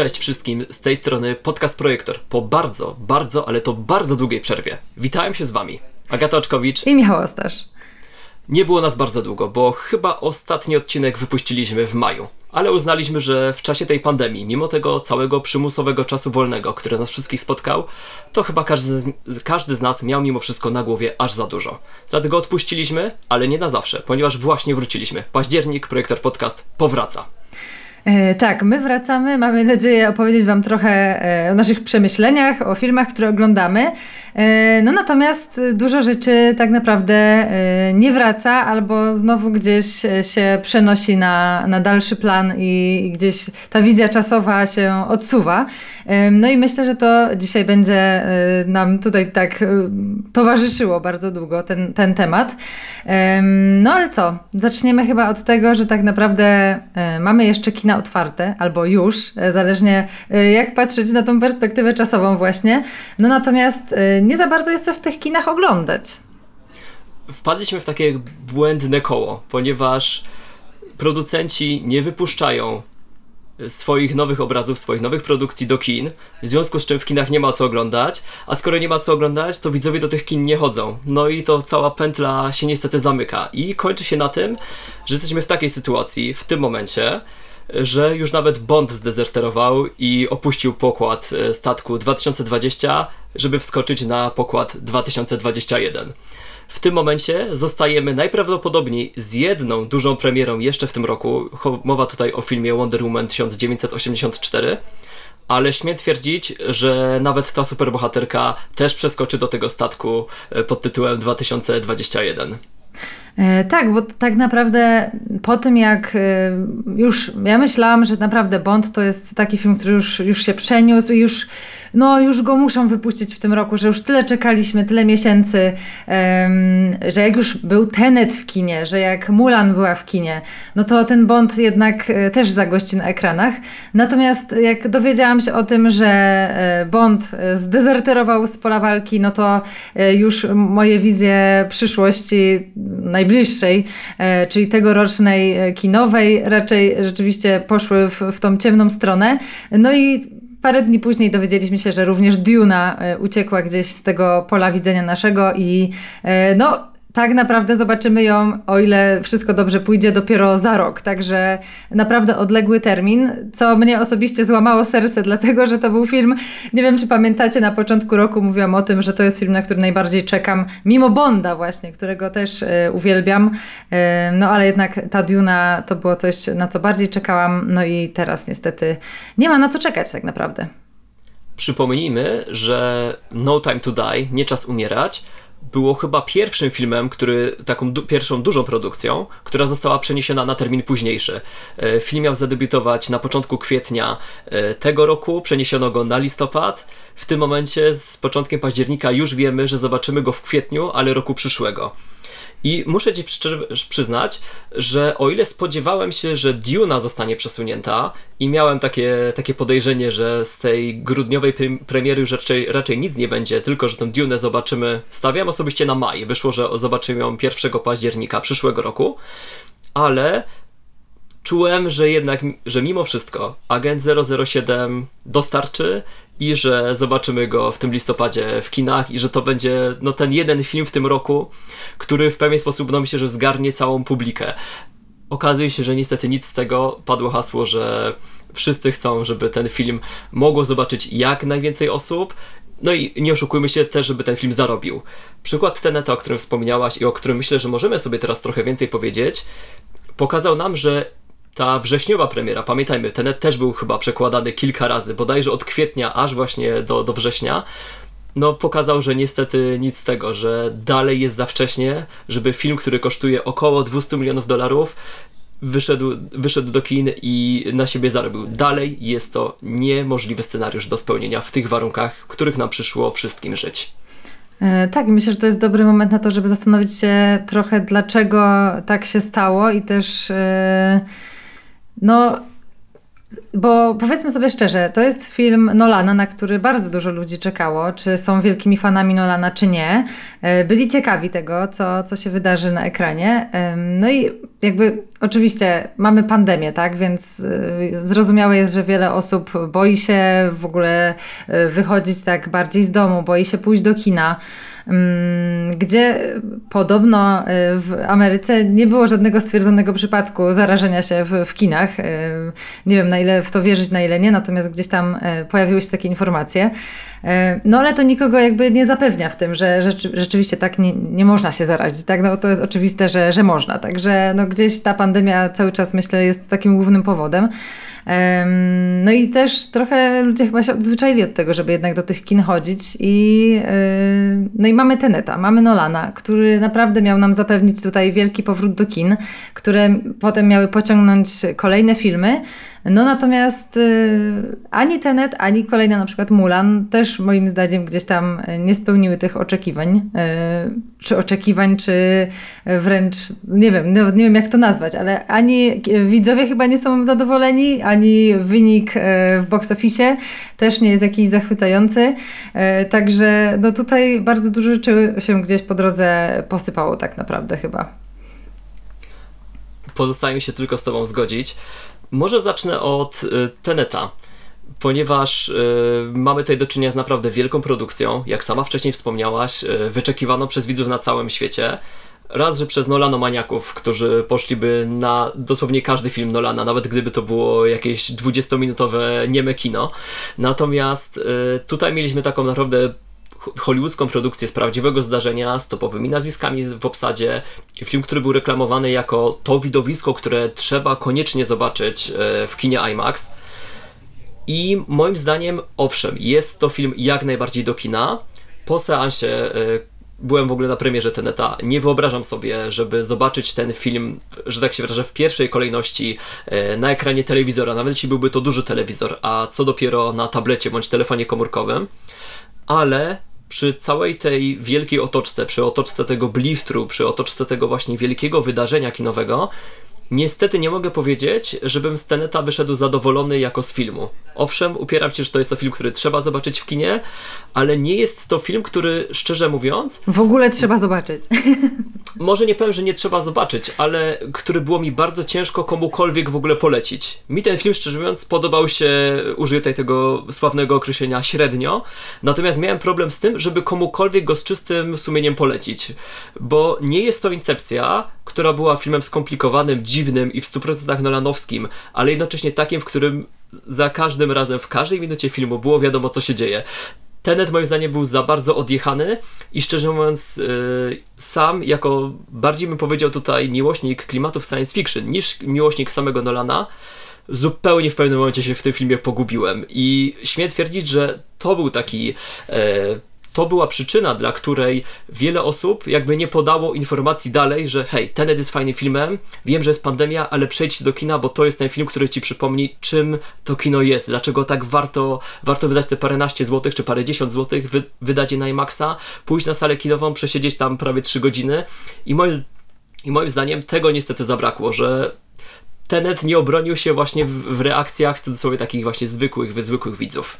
Cześć wszystkim, z tej strony Podcast Projektor. Po bardzo, bardzo, ale to bardzo długiej przerwie. Witałem się z Wami. Agata Oczkowicz. I Michał Ostasz. Nie było nas bardzo długo, bo chyba ostatni odcinek wypuściliśmy w maju. Ale uznaliśmy, że w czasie tej pandemii, mimo tego całego przymusowego czasu wolnego, który nas wszystkich spotkał, to chyba każdy z, każdy z nas miał mimo wszystko na głowie aż za dużo. Dlatego odpuściliśmy, ale nie na zawsze, ponieważ właśnie wróciliśmy. Październik, Projektor Podcast powraca. E, tak, my wracamy. Mamy nadzieję opowiedzieć Wam trochę e, o naszych przemyśleniach, o filmach, które oglądamy. E, no natomiast dużo rzeczy tak naprawdę nie wraca albo znowu gdzieś się przenosi na, na dalszy plan i, i gdzieś ta wizja czasowa się odsuwa. No i myślę, że to dzisiaj będzie nam tutaj tak towarzyszyło bardzo długo ten, ten temat. No ale co? Zaczniemy chyba od tego, że tak naprawdę mamy jeszcze kina otwarte, albo już, zależnie jak patrzeć na tą perspektywę czasową właśnie. No natomiast nie za bardzo jest w tych kinach oglądać. Wpadliśmy w takie błędne koło, ponieważ producenci nie wypuszczają swoich nowych obrazów, swoich nowych produkcji do kin, w związku z czym w kinach nie ma co oglądać, a skoro nie ma co oglądać, to widzowie do tych kin nie chodzą. No i to cała pętla się niestety zamyka i kończy się na tym, że jesteśmy w takiej sytuacji w tym momencie, że już nawet Bond zdezerterował i opuścił pokład e, statku 2020, żeby wskoczyć na pokład 2021. W tym momencie zostajemy najprawdopodobniej z jedną dużą premierą jeszcze w tym roku. Mowa tutaj o filmie Wonder Woman 1984 ale śmiem twierdzić, że nawet ta superbohaterka też przeskoczy do tego statku e, pod tytułem 2021. E, tak, bo tak naprawdę po tym jak e, już ja myślałam, że naprawdę Bond to jest taki film, który już, już się przeniósł i już no już go muszą wypuścić w tym roku, że już tyle czekaliśmy, tyle miesięcy, że jak już był Tenet w kinie, że jak Mulan była w kinie, no to ten Bond jednak e, też zagości na ekranach. Natomiast jak dowiedziałam się o tym, że Bond zdezerterował z pola walki, no to już moje wizje przyszłości najbliższej, czyli tegorocznej kinowej, raczej rzeczywiście poszły w, w tą ciemną stronę. No i Parę dni później dowiedzieliśmy się, że również Duna e, uciekła gdzieś z tego pola widzenia naszego i e, no tak naprawdę zobaczymy ją, o ile wszystko dobrze pójdzie, dopiero za rok. Także naprawdę odległy termin, co mnie osobiście złamało serce, dlatego że to był film, nie wiem czy pamiętacie, na początku roku mówiłam o tym, że to jest film, na który najbardziej czekam, mimo Bonda właśnie, którego też y, uwielbiam. Y, no ale jednak ta Duna to było coś, na co bardziej czekałam, no i teraz niestety nie ma na co czekać tak naprawdę. Przypomnijmy, że No Time to Die, Nie Czas Umierać, było chyba pierwszym filmem, który, taką du pierwszą dużą produkcją, która została przeniesiona na termin późniejszy. E, film miał zadebiutować na początku kwietnia e, tego roku, przeniesiono go na listopad. W tym momencie z początkiem października już wiemy, że zobaczymy go w kwietniu, ale roku przyszłego. I muszę ci przyznać, że o ile spodziewałem się, że Duna zostanie przesunięta i miałem takie, takie podejrzenie, że z tej grudniowej premiery już raczej, raczej nic nie będzie, tylko że tę Dune zobaczymy, stawiam osobiście na maj. Wyszło, że zobaczymy ją 1 października przyszłego roku, ale czułem, że jednak, że mimo wszystko Agent 007 dostarczy i że zobaczymy go w tym listopadzie w kinach i że to będzie no, ten jeden film w tym roku, który w pewien sposób no myślę, że zgarnie całą publikę. Okazuje się, że niestety nic z tego padło hasło, że wszyscy chcą, żeby ten film mogło zobaczyć jak najwięcej osób. No i nie oszukujmy się też, żeby ten film zarobił. Przykład Teneta, o którym wspomniałaś i o którym myślę, że możemy sobie teraz trochę więcej powiedzieć, pokazał nam, że ta wrześniowa premiera, pamiętajmy, Tenet też był chyba przekładany kilka razy, bodajże od kwietnia aż właśnie do, do września, no pokazał, że niestety nic z tego, że dalej jest za wcześnie, żeby film, który kosztuje około 200 milionów dolarów, wyszedł, wyszedł do kin i na siebie zarobił. Dalej jest to niemożliwy scenariusz do spełnienia w tych warunkach, w których nam przyszło wszystkim żyć. E, tak, myślę, że to jest dobry moment na to, żeby zastanowić się trochę, dlaczego tak się stało i też. Yy no, bo powiedzmy sobie szczerze, to jest film Nolana, na który bardzo dużo ludzi czekało, czy są wielkimi fanami Nolana, czy nie. E, byli ciekawi tego, co, co się wydarzy na ekranie. No i jakby oczywiście mamy pandemię, tak, więc y, zrozumiałe jest, że wiele osób boi się w ogóle y, wychodzić tak bardziej z domu, boi się pójść do kina. Mm, gdzie podobno y, w Ameryce nie było żadnego stwierdzonego przypadku zarażenia się w, w kinach. Y, nie wiem na ile w to wierzyć, na ile nie, natomiast gdzieś tam y, pojawiły się takie informacje. No ale to nikogo jakby nie zapewnia w tym, że rzeczy, rzeczywiście tak nie, nie można się zarazić. Tak? No, to jest oczywiste, że, że można. Także no, gdzieś ta pandemia cały czas myślę jest takim głównym powodem. No i też trochę ludzie chyba się odzwyczaili od tego, żeby jednak do tych kin chodzić i no i mamy Teneta, mamy Nolana, który naprawdę miał nam zapewnić tutaj wielki powrót do kin, które potem miały pociągnąć kolejne filmy. No natomiast y, ani Tenet, ani kolejna na przykład Mulan też moim zdaniem gdzieś tam nie spełniły tych oczekiwań. Y, czy oczekiwań, czy wręcz, nie wiem, nie wiem jak to nazwać, ale ani widzowie chyba nie są zadowoleni, ani wynik y, w box office też nie jest jakiś zachwycający. Także no tutaj bardzo dużo rzeczy się gdzieś po drodze posypało tak naprawdę chyba. Pozostaje mi się tylko z Tobą zgodzić. Może zacznę od y, Teneta, ponieważ y, mamy tutaj do czynienia z naprawdę wielką produkcją, jak sama wcześniej wspomniałaś, y, wyczekiwaną przez widzów na całym świecie. Raz, że przez Nolanomaniaków, którzy poszliby na dosłownie każdy film Nolana, nawet gdyby to było jakieś 20-minutowe nieme kino. Natomiast tutaj mieliśmy taką naprawdę hollywoodzką produkcję z prawdziwego zdarzenia, z topowymi nazwiskami w obsadzie. Film, który był reklamowany jako to widowisko, które trzeba koniecznie zobaczyć e, w kinie IMAX. I moim zdaniem, owszem, jest to film jak najbardziej do kina. Po seansie e, byłem w ogóle na premierze Teneta. Nie wyobrażam sobie, żeby zobaczyć ten film, że tak się wyrażę, w pierwszej kolejności e, na ekranie telewizora, nawet jeśli byłby to duży telewizor, a co dopiero na tablecie bądź telefonie komórkowym. Ale przy całej tej wielkiej otoczce, przy otoczce tego blistru, przy otoczce tego właśnie wielkiego wydarzenia kinowego, Niestety nie mogę powiedzieć, żebym z Teneta wyszedł zadowolony jako z filmu. Owszem, upieram się, że to jest to film, który trzeba zobaczyć w kinie, ale nie jest to film, który, szczerze mówiąc... W ogóle trzeba zobaczyć. Może nie powiem, że nie trzeba zobaczyć, ale który było mi bardzo ciężko komukolwiek w ogóle polecić. Mi ten film, szczerze mówiąc, podobał się, użyję tutaj tego sławnego określenia, średnio, natomiast miałem problem z tym, żeby komukolwiek go z czystym sumieniem polecić, bo nie jest to Incepcja, która była filmem skomplikowanym, dziwnym i w 100% nolanowskim, ale jednocześnie takim, w którym za każdym razem, w każdej minucie filmu było wiadomo, co się dzieje. Tenet moim zdaniem był za bardzo odjechany i szczerze mówiąc yy, sam jako bardziej bym powiedział tutaj miłośnik klimatów science fiction niż miłośnik samego Nolana zupełnie w pewnym momencie się w tym filmie pogubiłem i śmiem twierdzić, że to był taki yy, to była przyczyna, dla której wiele osób jakby nie podało informacji dalej, że hej, Tenet jest fajnym filmem, wiem, że jest pandemia, ale przejdź do kina, bo to jest ten film, który ci przypomni, czym to kino jest, dlaczego tak warto, warto wydać te paręnaście złotych, czy parę dziesiąt złotych, wy, wydać je na IMAXa, pójść na salę kinową, przesiedzieć tam prawie trzy godziny i moim, i moim zdaniem tego niestety zabrakło, że Tenet nie obronił się właśnie w, w reakcjach w cudzysłowie takich właśnie zwykłych, wyzwykłych widzów.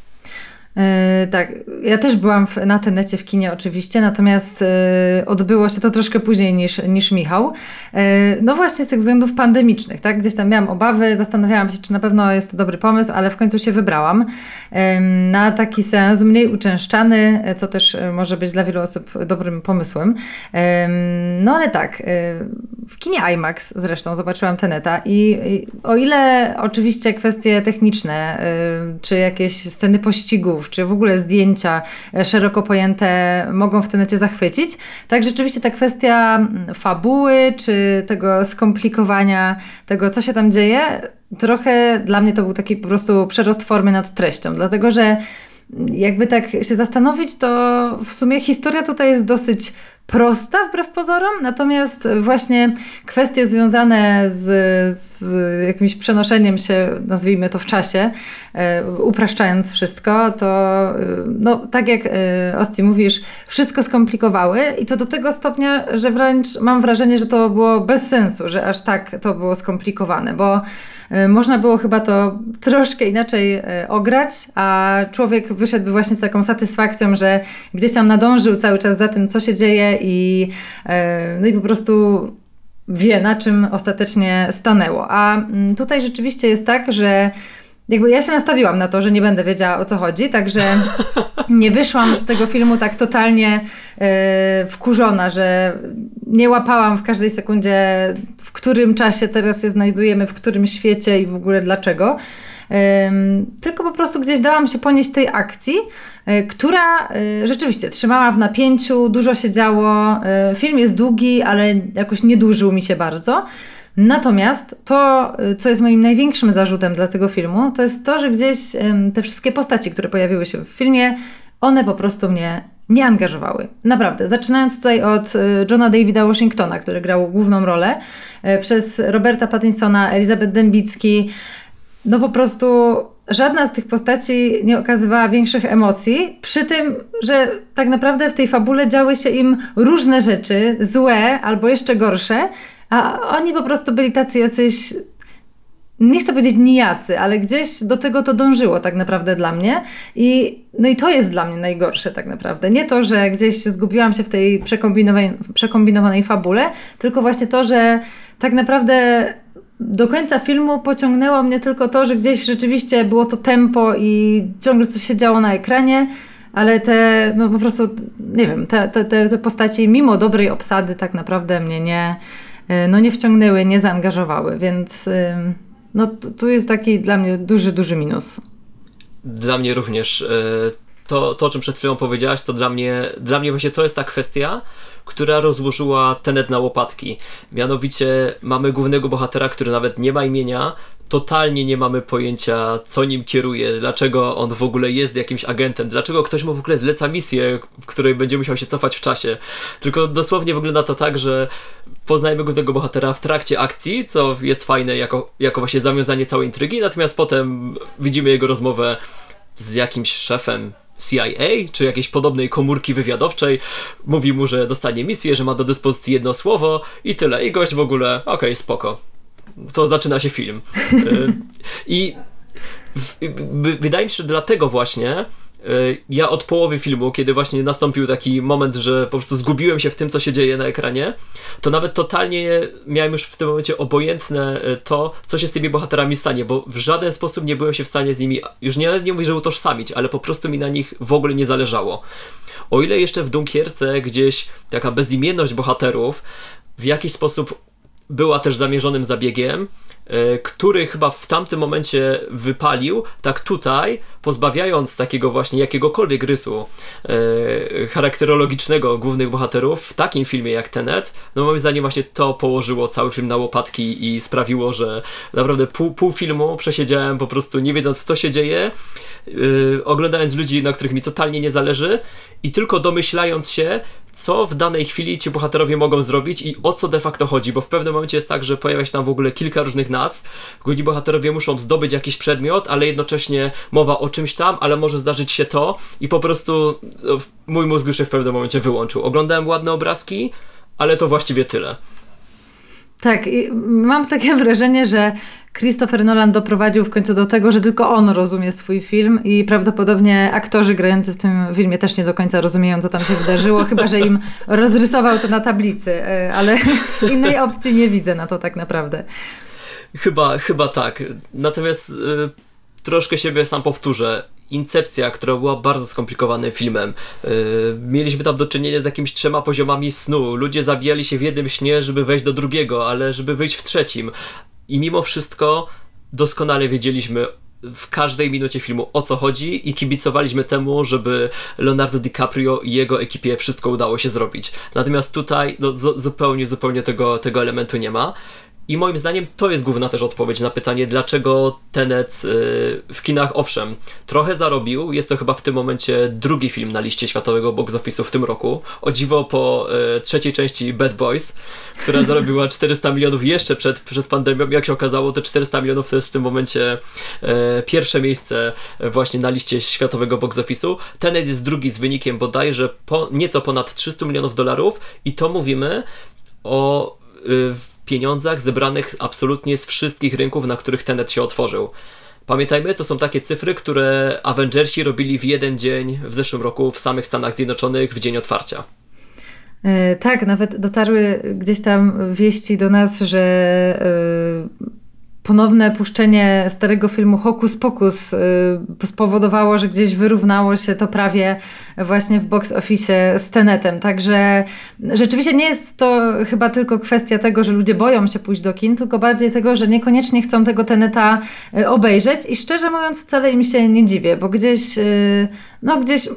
Yy, tak, ja też byłam w, na tenecie w kinie oczywiście, natomiast yy, odbyło się to troszkę później niż, niż Michał. Yy, no właśnie z tych względów pandemicznych, tak? Gdzieś tam miałam obawy, zastanawiałam się, czy na pewno jest to dobry pomysł, ale w końcu się wybrałam na taki seans mniej uczęszczany, co też może być dla wielu osób dobrym pomysłem. No ale tak, w kinie IMAX zresztą zobaczyłam Teneta i, i o ile oczywiście kwestie techniczne, czy jakieś sceny czy w ogóle zdjęcia e, szeroko pojęte mogą w tenecie zachwycić. Tak, rzeczywiście ta kwestia fabuły, czy tego skomplikowania tego, co się tam dzieje, trochę dla mnie to był taki po prostu przerost formy nad treścią, dlatego że jakby tak się zastanowić, to w sumie historia tutaj jest dosyć prosta wbrew pozorom, natomiast właśnie kwestie związane z, z jakimś przenoszeniem się, nazwijmy to w czasie, e, upraszczając wszystko, to e, no, tak jak e, Osti mówisz, wszystko skomplikowały i to do tego stopnia, że wręcz mam wrażenie, że to było bez sensu, że aż tak to było skomplikowane, bo można było chyba to troszkę inaczej ograć, a człowiek wyszedłby właśnie z taką satysfakcją, że gdzieś tam nadążył cały czas za tym, co się dzieje i, e, no i po prostu wie, na czym ostatecznie stanęło. A mm, tutaj rzeczywiście jest tak, że jakby ja się nastawiłam na to, że nie będę wiedziała o co chodzi, także nie wyszłam z tego filmu tak totalnie e, wkurzona, że nie łapałam w każdej sekundzie, w którym czasie teraz się znajdujemy, w którym świecie i w ogóle dlaczego. Tylko po prostu gdzieś dałam się ponieść tej akcji, e, która e, rzeczywiście trzymała w napięciu, dużo się działo. Film jest długi, ale jakoś nie dłużył mi się bardzo. Natomiast to, y, co jest moim największym zarzutem dla tego filmu, to jest to, że gdzieś te wszystkie postaci, które pojawiły się w filmie, one po prostu mnie nie angażowały. Naprawdę. Zaczynając tutaj od y, Johna Davida Washingtona, który grał główną rolę, y, przez Roberta Pattinsona, Elizabeth Dembicki. No po prostu żadna z tych postaci nie okazywała większych emocji, przy tym, że tak naprawdę w tej fabule działy się im różne rzeczy, złe albo jeszcze gorsze, a oni po prostu byli tacy jacyś nie chcę powiedzieć nijacy, ale gdzieś do tego to dążyło tak naprawdę dla mnie. I, no i to jest dla mnie najgorsze tak naprawdę. Nie to, że gdzieś zgubiłam się w tej przekombinowanej, przekombinowanej fabule, tylko właśnie to, że tak naprawdę do końca filmu pociągnęło mnie tylko to, że gdzieś rzeczywiście było to tempo i ciągle coś się działo na ekranie, ale te, no po prostu, nie wiem, te, te, te postaci mimo dobrej obsady tak naprawdę mnie nie E, no nie wciągnęły, nie zaangażowały, więc no tu jest taki dla mnie duży, duży minus. Dla mnie również. E, to, to, o czym przed chwilą powiedziałaś, to dla mnie, dla mnie właśnie to jest ta kwestia, która rozłożyła Tenet na łopatki. Mianowicie mamy głównego bohatera, który nawet nie ma imienia, totalnie nie mamy pojęcia, co nim kieruje, dlaczego on w ogóle jest jakimś agentem, dlaczego ktoś mu w ogóle zleca misję, w której będzie musiał się cofać w czasie. Tylko dosłownie wygląda to tak, że poznajemy głównego bohatera w trakcie akcji, co jest fajne jako, jako właśnie zawiązanie całej intrygi, natomiast potem widzimy jego rozmowę z jakimś szefem CIA, czy jakiejś podobnej komórki wywiadowczej, mówi mu, że dostanie misję, że ma do dyspozycji jedno słowo i tyle. I gość w ogóle, okej, okay, spoko. To zaczyna się film. Y, I wydaje mi się, że dlatego właśnie ja od połowy filmu, kiedy właśnie nastąpił taki moment, że po prostu zgubiłem się w tym, co się dzieje na ekranie, to nawet totalnie miałem już w tym momencie obojętne y, to, co się z tymi bohaterami stanie, bo w żaden sposób nie byłem się w stanie z nimi, już nie, nie mówię, że utożsamić, ale po prostu mi na nich w ogóle nie zależało. O ile jeszcze w Dunkierce gdzieś taka bezimienność bohaterów w jakiś sposób była też zamierzonym zabiegiem, E, który chyba w tamtym momencie wypalił, tak tutaj, pozbawiając takiego właśnie jakiegokolwiek rysu e, charakterologicznego głównych bohaterów w takim filmie jak Tenet, no moim zdaniem właśnie to położyło cały film na łopatki i sprawiło, że naprawdę pół, pół filmu przesiedziałem po prostu nie wiedząc co się dzieje, e, oglądając ludzi, na których mi totalnie nie zależy i tylko domyślając się, co w danej chwili ci bohaterowie mogą zrobić i o co de facto chodzi, bo w pewnym momencie jest tak, że pojawia się tam w ogóle kilka różnych nazw, główni bohaterowie muszą zdobyć jakiś przedmiot, ale jednocześnie mowa o czymś tam, ale może zdarzyć się to i po prostu no, mój mózg już się w pewnym momencie wyłączył. Oglądałem ładne obrazki, ale to właściwie tyle. Tak, mam takie wrażenie, że Christopher Nolan doprowadził w końcu do tego, że tylko on rozumie swój film i prawdopodobnie aktorzy grający w tym filmie też nie do końca rozumieją, co tam się wydarzyło, chyba że im rozrysował to na tablicy, e, ale innej opcji nie widzę na to tak naprawdę. Chyba, chyba tak. Natomiast y, troszkę siebie sam powtórzę. Incepcja, która była bardzo skomplikowanym filmem. Yy, mieliśmy tam do czynienia z jakimiś trzema poziomami snu. Ludzie zabijali się w jednym śnie, żeby wejść do drugiego, ale żeby wyjść w trzecim. I mimo wszystko doskonale wiedzieliśmy w każdej minucie filmu o co chodzi i kibicowaliśmy temu, żeby Leonardo DiCaprio i jego ekipie wszystko udało się zrobić. Natomiast tutaj no, zupełnie, zupełnie tego, tego elementu nie ma. I moim zdaniem to jest główna też odpowiedź na pytanie, dlaczego Tenet y, w kinach, owszem, trochę zarobił. Jest to chyba w tym momencie drugi film na liście światowego box office'u w tym roku. O dziwo po y, trzeciej części Bad Boys, która zarobiła 400 milionów jeszcze przed, przed pandemią. Jak się okazało, te 400 milionów to jest w tym momencie y, pierwsze miejsce właśnie na liście światowego box office'u. Tenet jest drugi z wynikiem bodajże po, nieco ponad 300 milionów dolarów i to mówimy o pieniądzach zebranych absolutnie z wszystkich rynków, na których Tenet się otworzył. Pamiętajmy, to są takie cyfry, które Avengersi robili w jeden dzień w zeszłym roku w samych Stanach Zjednoczonych w dzień otwarcia. E, tak, nawet dotarły gdzieś tam wieści do nas, że e, ponowne puszczenie starego filmu Hokus Pokus y, spowodowało, że gdzieś wyrównało się to prawie właśnie w box office z Tenetem. Także rzeczywiście nie jest to chyba tylko kwestia tego, że ludzie boją się pójść do kin, tylko bardziej tego, że niekoniecznie chcą tego Teneta y, obejrzeć i szczerze mówiąc wcale im się nie dziwię, bo gdzieś, y, no gdzieś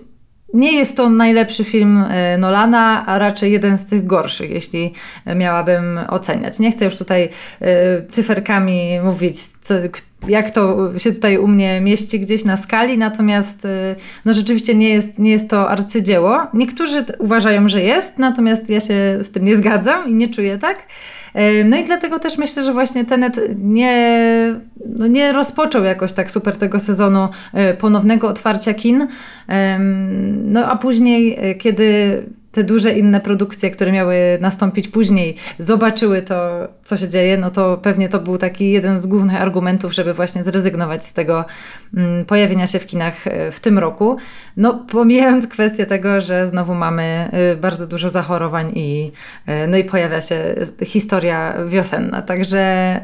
nie jest to najlepszy film e, Nolana, a raczej jeden z tych gorszych, jeśli miałabym oceniać. Nie chcę już tutaj e, cyferkami mówić, co, jak to się tutaj u mnie mieści gdzieś na skali, natomiast e, no rzeczywiście nie jest, nie jest to arcydzieło. Niektórzy uważają, że jest, natomiast ja się z tym nie zgadzam i nie czuję tak. No i dlatego też myślę, że właśnie Tenet nie, no nie rozpoczął jakoś tak super tego sezonu e, ponownego otwarcia kin. No a później, e, kiedy te duże inne produkcje, które miały nastąpić później, zobaczyły to, co się dzieje, no to pewnie to był taki jeden z głównych argumentów, żeby właśnie zrezygnować z tego mm, pojawienia się w kinach e, w tym roku. No, pomijając kwestię tego, że znowu mamy e, bardzo dużo zachorowań i, e, no i pojawia się historia wiosenna. Także,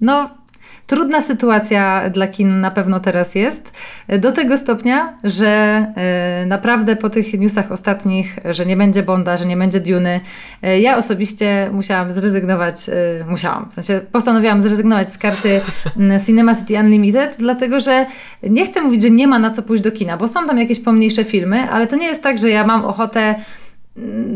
no Trudna sytuacja dla kin na pewno teraz jest. Do tego stopnia, że e, naprawdę po tych newsach ostatnich, że nie będzie Bonda, że nie będzie Duny, e, ja osobiście musiałam zrezygnować, e, musiałam, w sensie postanowiłam zrezygnować z karty Cinema City Unlimited, dlatego że nie chcę mówić, że nie ma na co pójść do kina, bo są tam jakieś pomniejsze filmy, ale to nie jest tak, że ja mam ochotę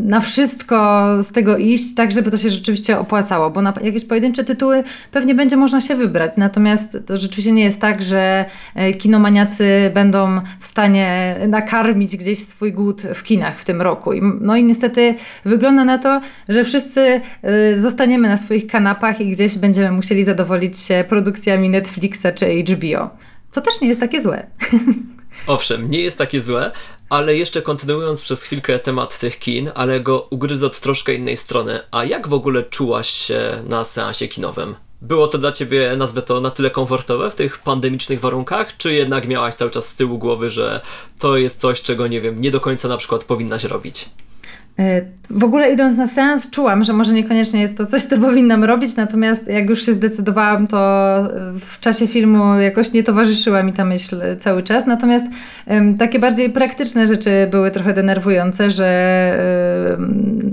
na wszystko z tego iść, tak żeby to się rzeczywiście opłacało, bo na jakieś pojedyncze tytuły pewnie będzie można się wybrać, natomiast to rzeczywiście nie jest tak, że e, kinomaniacy będą w stanie nakarmić gdzieś swój głód w kinach w tym roku. No i niestety wygląda na to, że wszyscy e, zostaniemy na swoich kanapach i gdzieś będziemy musieli zadowolić się produkcjami Netflixa czy HBO, co też nie jest takie złe. Owszem, nie jest takie złe, ale jeszcze kontynuując przez chwilkę temat tych kin, ale go ugryzę od troszkę innej strony. A jak w ogóle czułaś się na seansie kinowym? Było to dla ciebie, nazwę to, na tyle komfortowe w tych pandemicznych warunkach, czy jednak miałaś cały czas z tyłu głowy, że to jest coś, czego nie wiem, nie do końca na przykład powinnaś robić? E, w ogóle idąc na seans, czułam, że może niekoniecznie jest to coś, co powinnam robić, natomiast jak już się zdecydowałam, to w czasie filmu jakoś nie towarzyszyła mi ta myśl cały czas. Natomiast takie bardziej praktyczne rzeczy były trochę denerwujące, że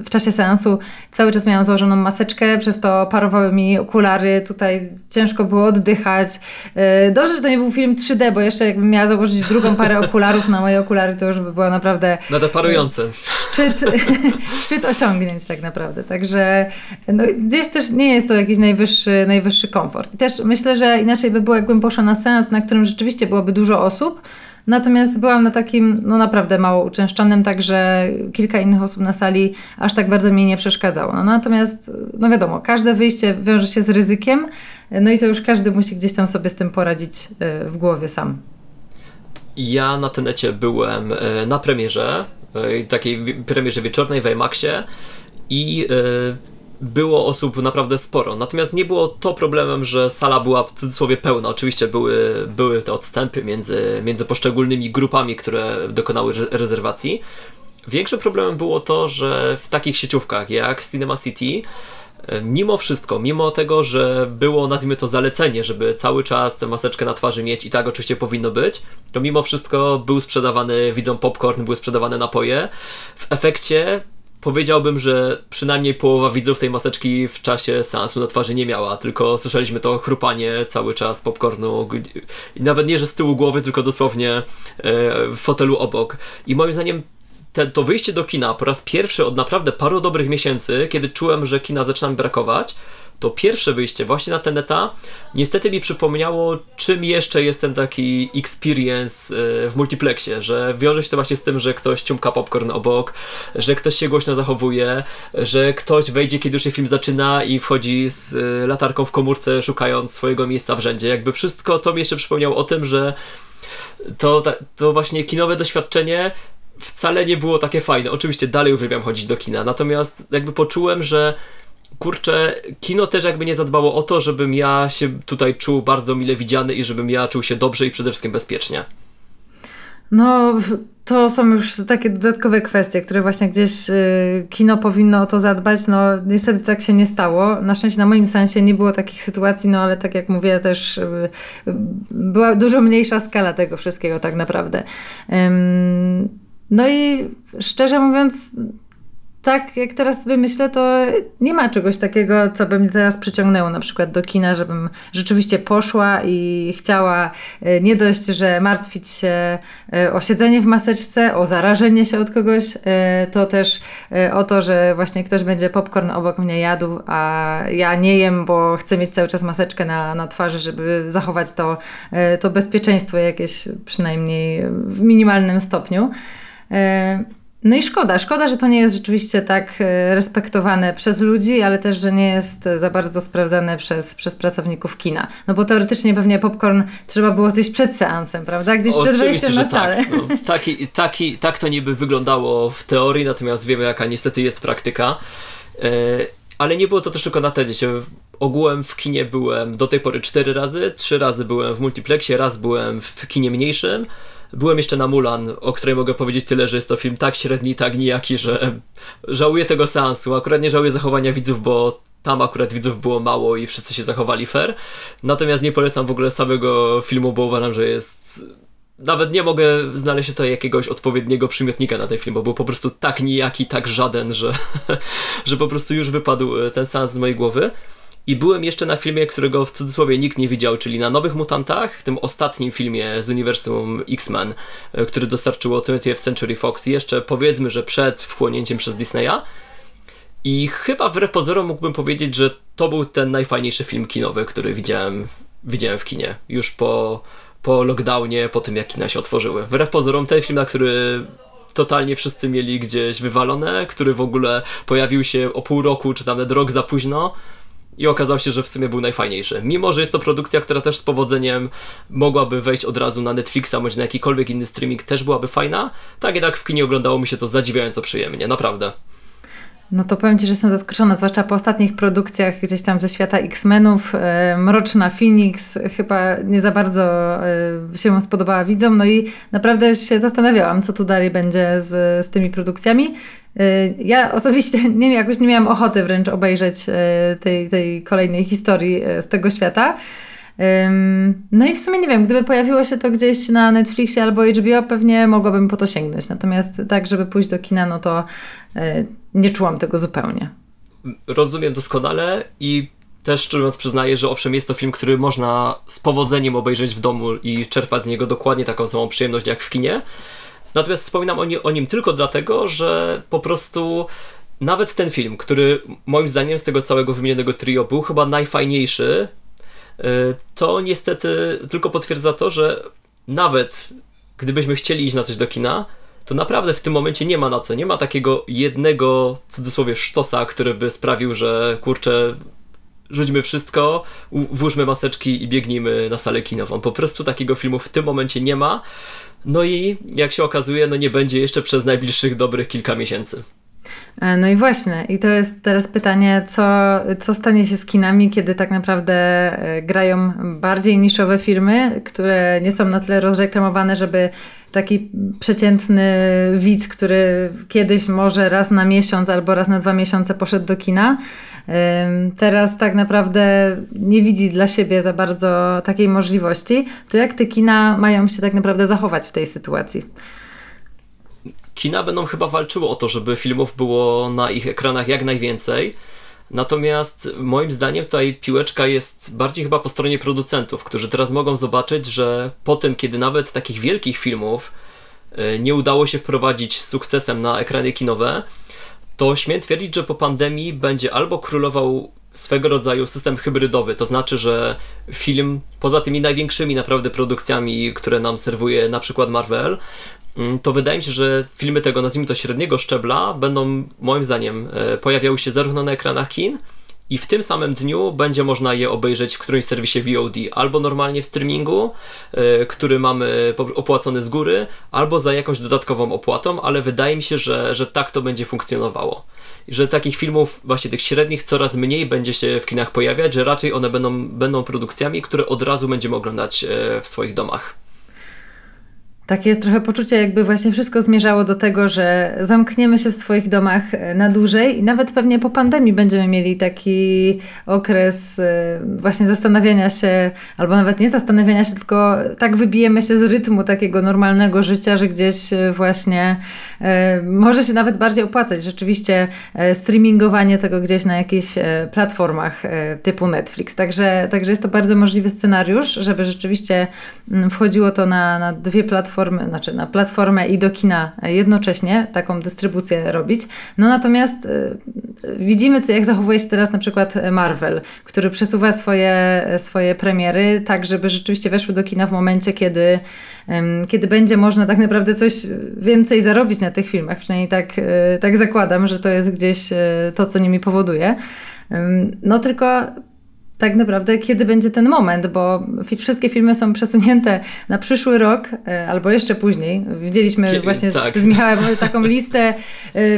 w czasie seansu cały czas miałam założoną maseczkę, przez to parowały mi okulary, tutaj ciężko było oddychać. E, dobrze, że to nie był film 3D, bo jeszcze jakbym miała założyć drugą parę okularów na moje okulary, to już by było naprawdę... Nade parujące. Szczyt szczyt osiągnięć tak naprawdę. Także no, gdzieś też nie jest to jakiś najwyższy, najwyższy komfort. I też myślę, że inaczej by było, jakbym poszła na seans, na którym rzeczywiście byłoby dużo osób, Natomiast byłam na takim, no naprawdę mało uczęszczanym, także kilka innych osób na sali aż tak bardzo mi nie przeszkadzało. No, natomiast, no wiadomo, każde wyjście wiąże się z ryzykiem, no i to już każdy musi gdzieś tam sobie z tym poradzić e, w głowie sam. Ja na tenecie byłem e, na premierze takiej premierze wieczornej w IMAXie i e, było osób naprawdę sporo. Natomiast nie było to problemem, że sala była w cudzysłowie pełna. Oczywiście były, były te odstępy między, między poszczególnymi grupami, które dokonały rezerwacji. Większym problemem było to, że w takich sieciówkach jak Cinema City mimo wszystko, mimo tego, że było, nazwijmy to, zalecenie, żeby cały czas tę maseczkę na twarzy mieć i tak oczywiście powinno być, to mimo wszystko był sprzedawany, widzą popcorn, były sprzedawane napoje. W efekcie powiedziałbym, że przynajmniej połowa widzów tej maseczki w czasie seansu na twarzy nie miała, tylko słyszeliśmy to chrupanie cały czas popcornu nawet nie, że z tyłu głowy, tylko dosłownie e, w fotelu obok. I moim zdaniem te, to wyjście do kina po raz pierwszy od naprawdę paru dobrych miesięcy, kiedy czułem, że kina zaczyna mi brakować, to pierwsze wyjście właśnie na Teneta niestety mi przypomniało, czym jeszcze jest ten taki experience e, w multiplexie, że wiąże się to właśnie z tym, że ktoś ciumka popcorn obok, że ktoś się głośno zachowuje, że ktoś wejdzie, kiedy już się film zaczyna i wchodzi z e, latarką w komórce, szukając swojego miejsca w rzędzie. Jakby wszystko to mi jeszcze przypomniało o tym, że to, to właśnie kinowe doświadczenie wcale nie było takie fajne. Oczywiście dalej uwielbiam chodzić do kina, natomiast jakby poczułem, że kurczę, kino też jakby nie zadbało o to, żebym ja się tutaj czuł bardzo mile widziany i żebym ja czuł się dobrze i przede wszystkim bezpiecznie. No, to są już takie dodatkowe kwestie, które właśnie gdzieś y, kino powinno o to zadbać. No, niestety tak się nie stało. Na szczęście na moim sensie nie było takich sytuacji, no ale tak jak mówię, też y, była dużo mniejsza skala tego wszystkiego tak naprawdę. No i szczerze mówiąc, tak jak teraz sobie myślę, to nie ma czegoś takiego, co by mnie teraz przyciągnęło na przykład do kina, żebym rzeczywiście poszła i chciała e, nie dość, że martwić się e, o siedzenie w maseczce, o zarażenie się od kogoś, e, to też o to, że właśnie ktoś będzie popcorn obok mnie jadł, a ja nie jem, bo chcę mieć cały czas maseczkę na, na twarzy, żeby zachować to, to bezpieczeństwo jakieś przynajmniej w minimalnym stopniu. No i szkoda, szkoda, że to nie jest rzeczywiście tak e, respektowane przez ludzi, ale też, że nie jest za bardzo sprawdzane przez, przez pracowników kina. No bo teoretycznie pewnie popcorn trzeba było zjeść przed seansem, prawda? Gdzieś przed wejściem na salę. Tak, no. taki, taki, tak to niby wyglądało w teorii, natomiast wiemy jaka niestety jest praktyka. E, ale nie było to też tylko na TEDie. Ogółem w kinie byłem do tej pory cztery razy, trzy razy byłem w multiplexie, raz byłem w kinie mniejszym, Byłem jeszcze na Mulan, o której mogę powiedzieć tyle, że jest to film tak średni, tak nijaki, że żałuję tego seansu. Akurat nie żałuję zachowania widzów, bo tam akurat widzów było mało i wszyscy się zachowali fair. Natomiast nie polecam w ogóle samego filmu, bo uważam, że jest nawet nie mogę znaleźć tutaj jakiegoś odpowiedniego przymiotnika na ten film, bo był po prostu tak nijaki, tak żaden, że, że po prostu już wypadł ten seans z mojej głowy. I byłem jeszcze na filmie, którego w cudzysłowie nikt nie widział, czyli na Nowych Mutantach, tym ostatnim filmie z uniwersum X-Men, e, który dostarczyło 20th Century Fox jeszcze powiedzmy, że przed wchłonięciem przez Disneya. I chyba wbrew pozorom mógłbym powiedzieć, że to był ten najfajniejszy film kinowy, który widziałem, widziałem w kinie. Już po, po lockdownie, po tym jak kina się otworzyły. Wbrew pozorom ten film, na który totalnie wszyscy mieli gdzieś wywalone, który w ogóle pojawił się o pół roku, czy nawet rok za późno, i okazał się, że w sumie był najfajniejszy. Mimo, że jest to produkcja, która też z powodzeniem mogłaby wejść od razu na Netflixa bądź na jakikolwiek inny streaming, też byłaby fajna, tak jednak w kinie oglądało mi się to zadziwiająco przyjemnie, naprawdę. No to powiem Ci, że jestem zaskoczona, zwłaszcza po ostatnich produkcjach gdzieś tam ze świata X-Menów. E, Mroczna Phoenix chyba nie za bardzo e, się spodobała widzom, no i naprawdę się zastanawiałam, co tu dalej będzie z, z tymi produkcjami. E, ja osobiście nie, jakoś nie miałam ochoty wręcz obejrzeć tej, tej kolejnej historii z tego świata. No i w sumie nie wiem, gdyby pojawiło się to gdzieś na Netflixie albo HBO, pewnie mogłabym po to sięgnąć. Natomiast tak, żeby pójść do kina, no to nie czułam tego zupełnie. Rozumiem doskonale i też szczerze mówiąc przyznaję, że owszem jest to film, który można z powodzeniem obejrzeć w domu i czerpać z niego dokładnie taką samą przyjemność jak w kinie. Natomiast wspominam o, nie, o nim tylko dlatego, że po prostu nawet ten film, który moim zdaniem z tego całego wymienionego trio był chyba najfajniejszy, E, to niestety tylko potwierdza to, że nawet gdybyśmy chcieli iść na coś do kina, to naprawdę w tym momencie nie ma na co. Nie ma takiego jednego, w cudzysłowie, sztosa, który by sprawił, że kurczę, rzućmy wszystko, włóżmy maseczki i biegnijmy na salę kinową. Po prostu takiego filmu w tym momencie nie ma. No i jak się okazuje, no nie będzie jeszcze przez najbliższych dobrych kilka miesięcy. E, no i właśnie, i to jest teraz pytanie, co, co stanie się z kinami, kiedy tak naprawdę e, grają bardziej niszowe firmy, które nie są na tyle rozreklamowane, żeby taki przeciętny widz, który kiedyś może raz na miesiąc albo raz na dwa miesiące poszedł do kina, teraz tak naprawdę nie widzi dla siebie za bardzo takiej możliwości, to jak te kina mają się tak naprawdę zachować w tej sytuacji? Kina będą chyba walczyły o to, żeby filmów było na ich ekranach jak najwięcej. Natomiast moim zdaniem tutaj piłeczka jest bardziej chyba po stronie producentów, którzy teraz mogą zobaczyć, że po tym, kiedy nawet takich wielkich filmów e, nie udało się wprowadzić z sukcesem na ekrany kinowe, to śmiem twierdzić, że po pandemii będzie albo królował swego rodzaju system hybrydowy, to znaczy, że film poza tymi największymi naprawdę produkcjami, które nam serwuje na przykład Marvel, to wydaje mi się, że filmy tego, nazwijmy to średniego szczebla, będą moim zdaniem e, pojawiały się zarówno na ekranach kin, i w tym samym dniu będzie można je obejrzeć w którymś serwisie VOD, albo normalnie w streamingu, yy, który mamy opłacony z góry, albo za jakąś dodatkową opłatą, ale wydaje mi się, że, że tak to będzie funkcjonowało. Że takich filmów, właśnie tych średnich, coraz mniej będzie się w kinach pojawiać, że raczej one będą, będą produkcjami, które od razu będziemy oglądać yy, w swoich domach. Takie jest trochę poczucie, jakby właśnie wszystko zmierzało do tego, że zamkniemy się w swoich domach e, na dłużej i nawet pewnie po pandemii będziemy mieli taki okres e, właśnie zastanawiania się, albo nawet nie zastanawiania się, tylko tak wybijemy się z rytmu takiego normalnego życia, że gdzieś e, właśnie może się nawet bardziej opłacać rzeczywiście streamingowanie tego gdzieś na jakichś platformach typu Netflix. Także, także jest to bardzo możliwy scenariusz, żeby rzeczywiście mm, wchodziło to na, na dwie platformy znaczy na platformę i do kina jednocześnie taką dystrybucję robić. No natomiast y, widzimy, co, jak zachowuje się teraz na przykład Marvel, który przesuwa swoje, swoje premiery tak, żeby rzeczywiście weszły do kina w momencie, kiedy, kiedy będzie można tak naprawdę coś więcej zarobić na tych filmach. Przynajmniej tak, y, tak zakładam, że to jest gdzieś y, to, co nimi powoduje. No tylko tak naprawdę, kiedy będzie ten moment, bo wszystkie filmy są przesunięte na przyszły rok e, albo jeszcze później. Widzieliśmy właśnie tak. z, z Michałem taką listę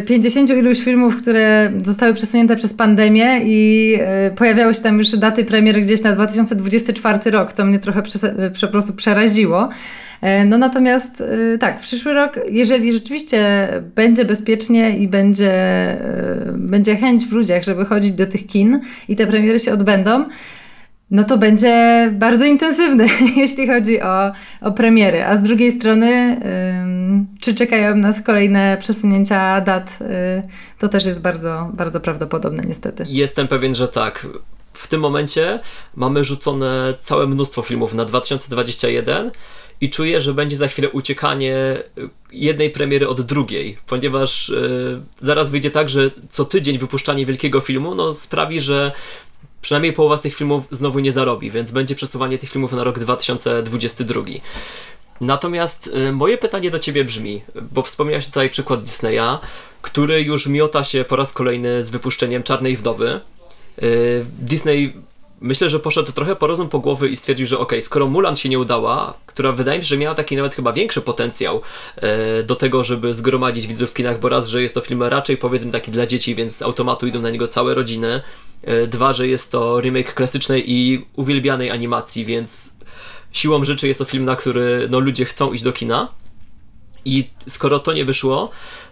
50 e, iluś filmów, które zostały przesunięte przez pandemię i e, pojawiały się tam już daty premiery gdzieś na 2024 rok. To mnie trochę po prostu przeraziło. E, no natomiast e, tak, przyszły rok, jeżeli rzeczywiście będzie bezpiecznie i będzie, e, będzie chęć w ludziach, żeby chodzić do tych kin i te premiery się odbędą, no to będzie bardzo intensywny, jeśli chodzi o, o premiery. A z drugiej strony, czy czekają nas kolejne przesunięcia dat, to też jest bardzo, bardzo prawdopodobne, niestety. Jestem pewien, że tak. W tym momencie mamy rzucone całe mnóstwo filmów na 2021 i czuję, że będzie za chwilę uciekanie jednej premiery od drugiej, ponieważ yy, zaraz wyjdzie tak, że co tydzień wypuszczanie wielkiego filmu no, sprawi, że przynajmniej połowa z tych filmów znowu nie zarobi, więc będzie przesuwanie tych filmów na rok 2022. Natomiast y, moje pytanie do ciebie brzmi, bo wspomniałeś tutaj przykład Disneya, który już miota się po raz kolejny z wypuszczeniem Czarnej Wdowy. Y, Disney myślę, że poszedł trochę po rozum po głowy i stwierdził, że ok, skoro Mulan się nie udała, która wydaje mi się, że miała taki nawet chyba większy potencjał e, do tego, żeby zgromadzić widzów w kinach, bo raz, że jest to film raczej powiedzmy taki dla dzieci, więc z automatu idą na niego całe rodziny. E, dwa, że jest to remake klasycznej i uwielbianej animacji, więc siłą rzeczy jest to film, na który no, ludzie chcą iść do kina. I skoro to nie wyszło,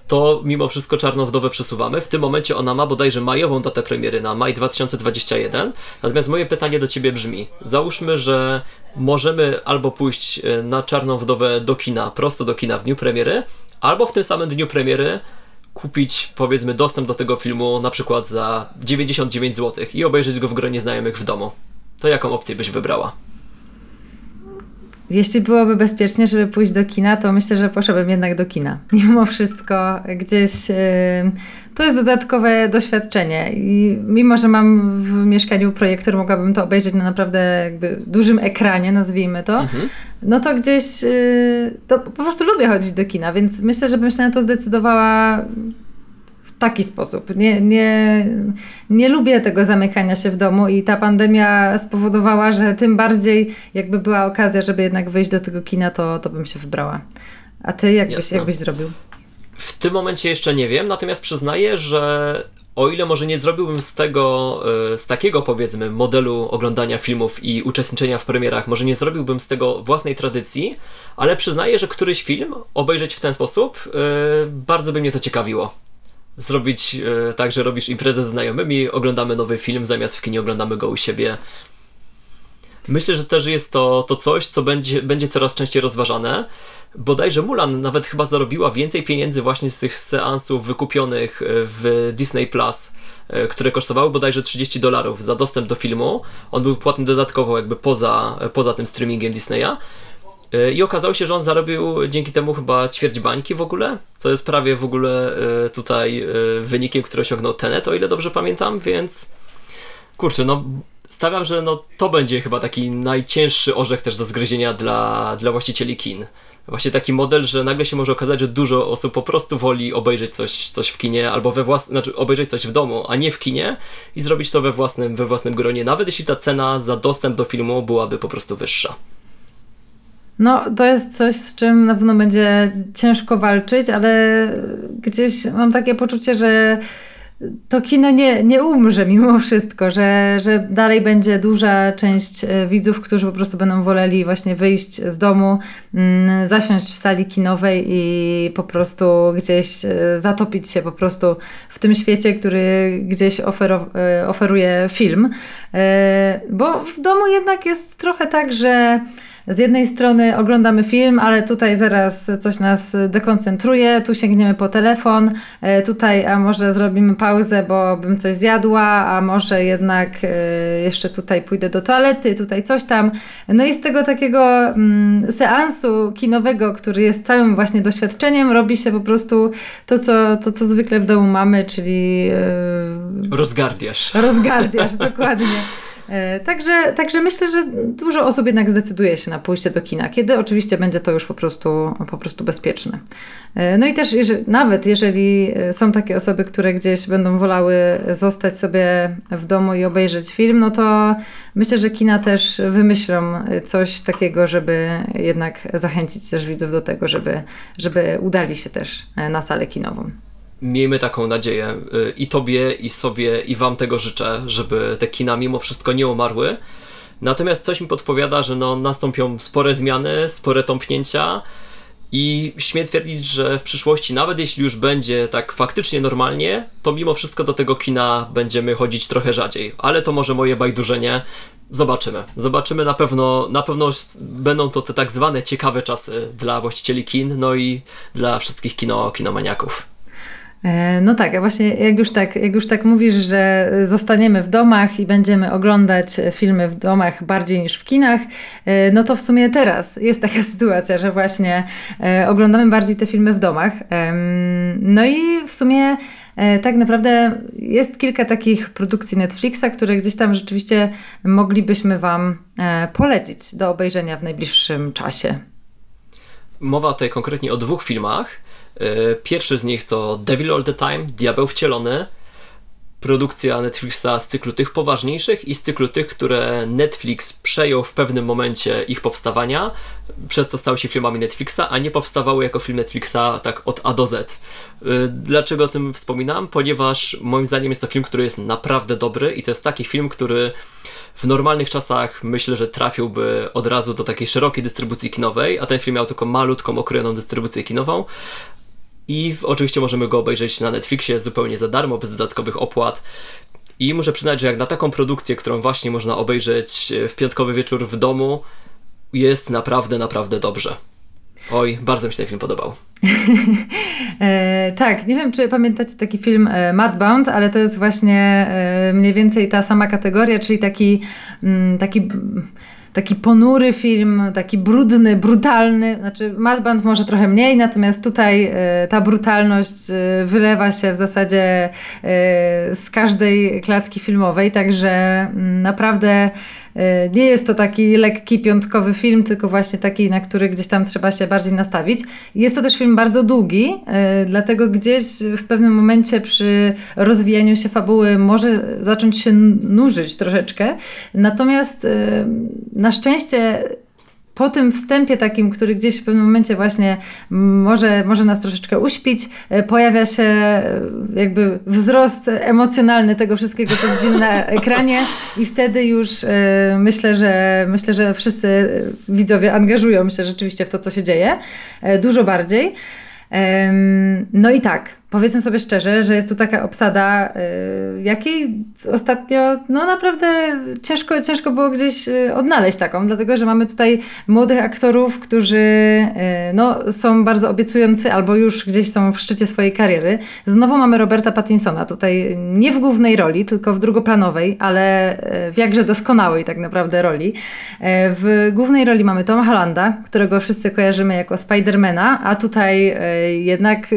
to mimo wszystko Czarną Wdowę przesuwamy. W tym momencie ona ma bodajże majową datę premiery na maj 2021. Natomiast moje pytanie do Ciebie brzmi: załóżmy, że możemy albo pójść e, na Czarną Wdowę do kina, prosto do kina w dniu premiery, albo w tym samym dniu premiery kupić powiedzmy dostęp do tego filmu na przykład za 99 zł i obejrzeć go w gronie znajomych w domu. To jaką opcję byś wybrała? Jeśli byłoby bezpiecznie, żeby pójść do kina, to myślę, że poszedłbym jednak do kina. Mimo wszystko gdzieś yy, to jest dodatkowe doświadczenie i mimo, że mam w mieszkaniu projektor, mogłabym to obejrzeć na naprawdę jakby dużym ekranie, nazwijmy to, mhm. no to gdzieś yy, to po prostu lubię chodzić do kina, więc myślę, że bym się na to zdecydowała taki sposób. Nie, nie, nie lubię tego zamykania się w domu i ta pandemia spowodowała, że tym bardziej jakby była okazja, żeby jednak wyjść do tego kina, to, to bym się wybrała. A ty jak byś, jak byś zrobił? W tym momencie jeszcze nie wiem, natomiast przyznaję, że o ile może nie zrobiłbym z tego, e, z takiego powiedzmy modelu oglądania filmów i uczestniczenia w premierach, może nie zrobiłbym z tego własnej tradycji, ale przyznaję, że któryś film obejrzeć w ten sposób e, bardzo by mnie to ciekawiło zrobić e, tak, że robisz imprezę z znajomymi, oglądamy nowy film, zamiast w kinie oglądamy go u siebie. Myślę, że też jest to, to coś, co będzie, będzie coraz częściej rozważane. Bodajże Mulan nawet chyba zarobiła więcej pieniędzy właśnie z tych seansów wykupionych e, w Disney Plus, e, które kosztowały bodajże 30 dolarów za dostęp do filmu. On był płatny dodatkowo jakby poza, poza tym streamingiem Disneya. E, I okazało się, że on zarobił dzięki temu chyba ćwierć bańki w ogóle, co jest prawie w ogóle e, tutaj e, wynikiem, który osiągnął Tenet, o ile dobrze pamiętam, więc kurczę, no stawiam, że no, to będzie chyba taki najcięższy orzech też do zgryzienia dla, dla właścicieli kin. Właśnie taki model, że nagle się może okazać, że dużo osób po prostu woli obejrzeć coś, coś w kinie, albo we własnym, znaczy obejrzeć coś w domu, a nie w kinie i zrobić to we własnym, we własnym gronie, nawet jeśli ta cena za dostęp do filmu byłaby po prostu wyższa. No, to jest coś, z czym na pewno będzie ciężko walczyć, ale gdzieś mam takie poczucie, że to kino nie, nie umrze mimo wszystko, że, że dalej będzie duża część e, widzów, którzy po prostu będą woleli właśnie wyjść z domu, mm, zasiąść w sali kinowej i po prostu gdzieś e, zatopić się po prostu w tym świecie, który gdzieś ofero, e, oferuje film. Bo w domu jednak jest trochę tak, że z jednej strony oglądamy film, ale tutaj zaraz coś nas dekoncentruje, tu sięgniemy po telefon, e, tutaj a może zrobimy pauzę, bo bym coś zjadła, a może jednak e, jeszcze tutaj pójdę do toalety, tutaj coś tam. No i z tego takiego mm, seansu kinowego, który jest całym właśnie doświadczeniem, robi się po prostu to, co, to, co zwykle w domu mamy, czyli... Yy, rozgardiasz. Rozgardiasz, dokładnie. E, także, także myślę, że dużo osób jednak zdecyduje się na pójście do kina, kiedy oczywiście będzie to już po prostu, po prostu bezpieczne. E, no i też jeżeli, nawet jeżeli e, są takie osoby, które gdzieś będą wolały zostać sobie w domu i obejrzeć film, no to myślę, że kina też wymyślą coś takiego, żeby jednak zachęcić też widzów do tego, żeby, żeby udali się też na salę kinową miejmy taką nadzieję. Y, I tobie, i sobie, i wam tego życzę, żeby te kina mimo wszystko nie umarły. Natomiast coś mi podpowiada, że no, nastąpią spore zmiany, spore tąpnięcia i śmiem twierdzić, że w przyszłości, nawet jeśli już będzie tak faktycznie normalnie, to mimo wszystko do tego kina będziemy chodzić trochę rzadziej. Ale to może moje bajdurzenie. Zobaczymy. Zobaczymy na pewno, na pewno będą to te tak zwane ciekawe czasy dla właścicieli kin, no i dla wszystkich kino, kinomaniaków. E, no tak, a właśnie jak już tak, jak już tak mówisz, że zostaniemy w domach i będziemy oglądać filmy w domach bardziej niż w kinach, e, no to w sumie teraz jest taka sytuacja, że właśnie e, oglądamy bardziej te filmy w domach. No i w sumie tak naprawdę jest kilka takich produkcji Netflixa, które gdzieś tam rzeczywiście moglibyśmy Wam polecić do obejrzenia w najbliższym czasie. Mowa tutaj konkretnie o dwóch filmach. E, pierwszy z nich to Devil All the Time, Diabeł Wcielony. Produkcja Netflixa z cyklu tych poważniejszych i z cyklu tych, które Netflix przejął w pewnym momencie ich powstawania, przez co stały się filmami Netflixa, a nie powstawały jako film Netflixa tak od A do Z. E, dlaczego o tym wspominam? Ponieważ moim zdaniem jest to film, który jest naprawdę dobry i to jest taki film, który w normalnych czasach myślę, że trafiłby od razu do takiej szerokiej dystrybucji kinowej, a ten film miał tylko malutką, okrojoną dystrybucję kinową. I oczywiście możemy go obejrzeć na Netflixie zupełnie za darmo, bez dodatkowych opłat. I muszę przyznać, że jak na taką produkcję, którą właśnie można obejrzeć w piątkowy wieczór w domu, jest naprawdę, naprawdę dobrze. Oj, bardzo mi się ten film podobał. e, tak, nie wiem, czy pamiętacie taki film e, Madbound, ale to jest właśnie e, mniej więcej ta sama kategoria, czyli taki, m, mm, taki taki ponury film, taki brudny, brutalny. Znaczy, Madband może trochę mniej, natomiast tutaj y, ta brutalność y, wylewa się w zasadzie y, z każdej klatki filmowej, także mm, naprawdę E, nie jest to taki lekki piątkowy film, tylko właśnie taki, na który gdzieś tam trzeba się bardziej nastawić. Jest to też film bardzo długi, e, dlatego gdzieś w pewnym momencie przy rozwijaniu się fabuły może zacząć się nużyć troszeczkę. Natomiast e, na szczęście po tym wstępie takim, który gdzieś w pewnym momencie właśnie może, może nas troszeczkę uśpić, e, pojawia się e, jakby wzrost emocjonalny tego wszystkiego, co widzimy na ekranie i wtedy już e, myślę, że myślę, że wszyscy widzowie angażują się rzeczywiście w to, co się dzieje, dużo bardziej. No i tak, powiedzmy sobie szczerze, że jest tu taka obsada, y, jakiej ostatnio no naprawdę ciężko, ciężko było gdzieś y, odnaleźć taką, dlatego że mamy tutaj młodych aktorów, którzy y, no, są bardzo obiecujący albo już gdzieś są w szczycie swojej kariery. Znowu mamy Roberta Pattinsona, tutaj nie w głównej roli, tylko w drugoplanowej, ale w jakże doskonałej tak naprawdę roli. W głównej roli mamy Toma Hollanda, którego wszyscy kojarzymy jako Spidermana, a tutaj jednak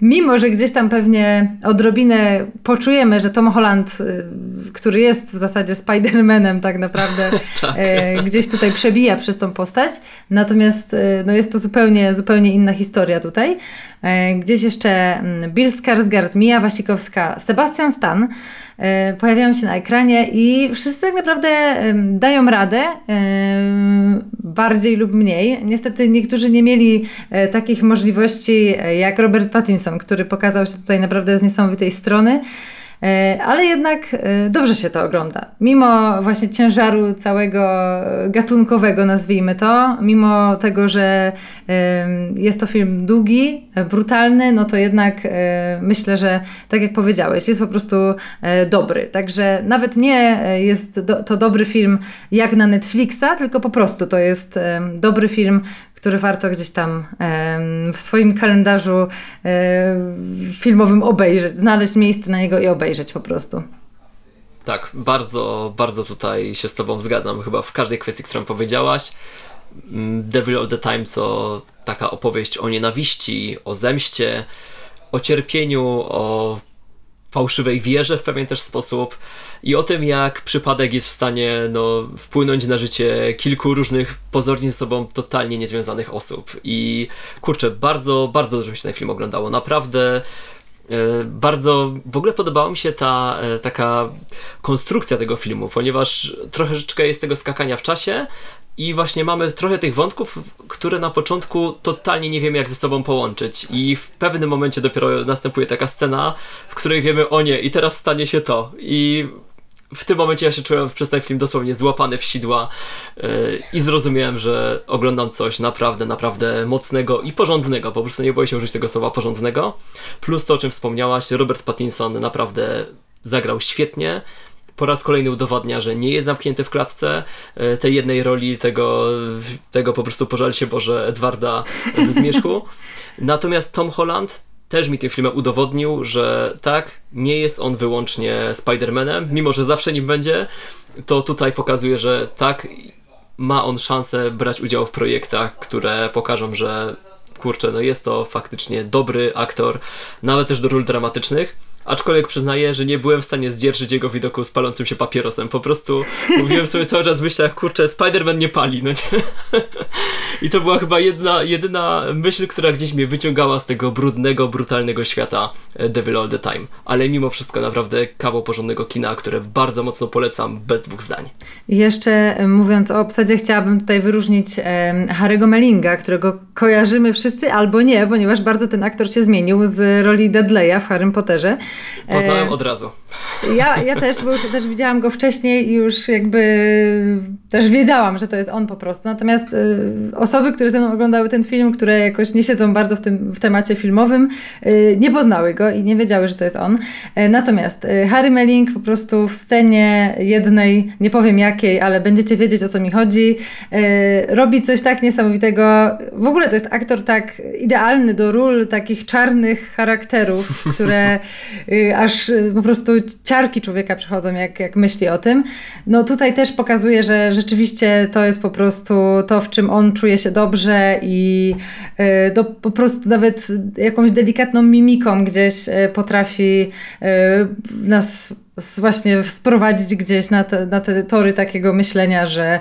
mimo że gdzieś tam pewnie odrobinę poczujemy, że Tom Holland, y, który jest w zasadzie Spider-Manem tak naprawdę, tak. E, gdzieś tutaj przebija przez tą postać. Natomiast e, no jest to zupełnie, zupełnie inna historia tutaj. Gdzieś jeszcze mm, Bill Skarsgård, Mia Wasikowska, Sebastian Stan. Pojawiają się na ekranie i wszyscy tak naprawdę dają radę, bardziej lub mniej. Niestety niektórzy nie mieli takich możliwości jak Robert Pattinson, który pokazał się tutaj naprawdę z niesamowitej strony. E, ale jednak e, dobrze się to ogląda. Mimo właśnie ciężaru całego gatunkowego, nazwijmy to, mimo tego, że jest to film długi, brutalny, no to jednak e, myślę, że tak jak powiedziałeś, jest po prostu dobry. Także nawet nie jest to dobry film jak na Netflixa, tylko po prostu to jest dobry film, który warto gdzieś tam w swoim kalendarzu filmowym obejrzeć, znaleźć miejsce na niego i obejrzeć po prostu. Tak, bardzo, bardzo tutaj się z Tobą zgadzam, chyba w każdej kwestii, którą powiedziałaś. Mm, Devil All the Time to taka opowieść o nienawiści, o zemście, o cierpieniu, o fałszywej wierze w pewien też sposób i o tym, jak przypadek jest w stanie no, wpłynąć na życie kilku różnych pozornie ze sobą totalnie niezwiązanych osób. I kurczę, bardzo, bardzo dużo mi się ten film oglądało. Naprawdę e, bardzo w ogóle podobała mi się ta e, taka konstrukcja tego filmu, ponieważ troszeczkę jest tego skakania w czasie, i właśnie mamy trochę tych wątków, które na początku totalnie nie wiemy, jak ze sobą połączyć. I w pewnym momencie dopiero następuje taka scena, w której wiemy, o nie, i teraz stanie się to. I w tym momencie ja się czułem przez ten film dosłownie złapany w sidła yy, i zrozumiałem, że oglądam coś naprawdę, naprawdę mocnego i porządnego. Po prostu nie boję się użyć tego słowa porządnego. Plus to, o czym wspomniałaś, Robert Pattinson naprawdę zagrał świetnie po raz kolejny udowadnia, że nie jest zamknięty w klatce e, tej jednej roli, tego, tego po prostu pożal się Boże Edwarda ze zmierzchu. Natomiast Tom Holland też mi tym filmem udowodnił, że tak, nie jest on wyłącznie Spider-Manem, mimo że zawsze nim będzie, to tutaj pokazuje, że tak, ma on szansę brać udział w projektach, które pokażą, że kurczę, no jest to faktycznie dobry aktor, nawet też do ról dramatycznych. Aczkolwiek przyznaję, że nie byłem w stanie zdzierżyć jego widoku z palącym się papierosem. Po prostu mówiłem sobie cały czas w myślach, kurczę, Spider-Man nie pali, no nie? I to była chyba jedna, jedyna myśl, która gdzieś mnie wyciągała z tego brudnego, brutalnego świata e, Devil All The Time. Ale mimo wszystko naprawdę kawał porządnego kina, które bardzo mocno polecam, bez dwóch zdań. Jeszcze e, mówiąc o obsadzie, chciałabym tutaj wyróżnić e, Harry'ego Mellinga, którego kojarzymy wszyscy albo nie, ponieważ bardzo ten aktor się zmienił z roli Dudleya w Harrym Potterze. Poznałem od razu. Ja, ja też, bo już też widziałam go wcześniej i już jakby też wiedziałam, że to jest on po prostu. Natomiast y, osoby, które ze mną oglądały ten film, które jakoś nie siedzą bardzo w tym w temacie filmowym, y, nie poznały go i nie wiedziały, że to jest on. Natomiast Harry Melling po prostu w scenie jednej, nie powiem jakiej, ale będziecie wiedzieć o co mi chodzi, robi coś tak niesamowitego. W ogóle to jest aktor tak idealny do ról takich czarnych charakterów, które aż po prostu ciarki człowieka przychodzą, jak, jak myśli o tym. No tutaj też pokazuje, że rzeczywiście to jest po prostu to, w czym on czuje się dobrze i y, po prostu nawet jakąś delikatną mimiką gdzieś y, potrafi y, nas właśnie sprowadzić gdzieś na te, na te tory takiego myślenia, że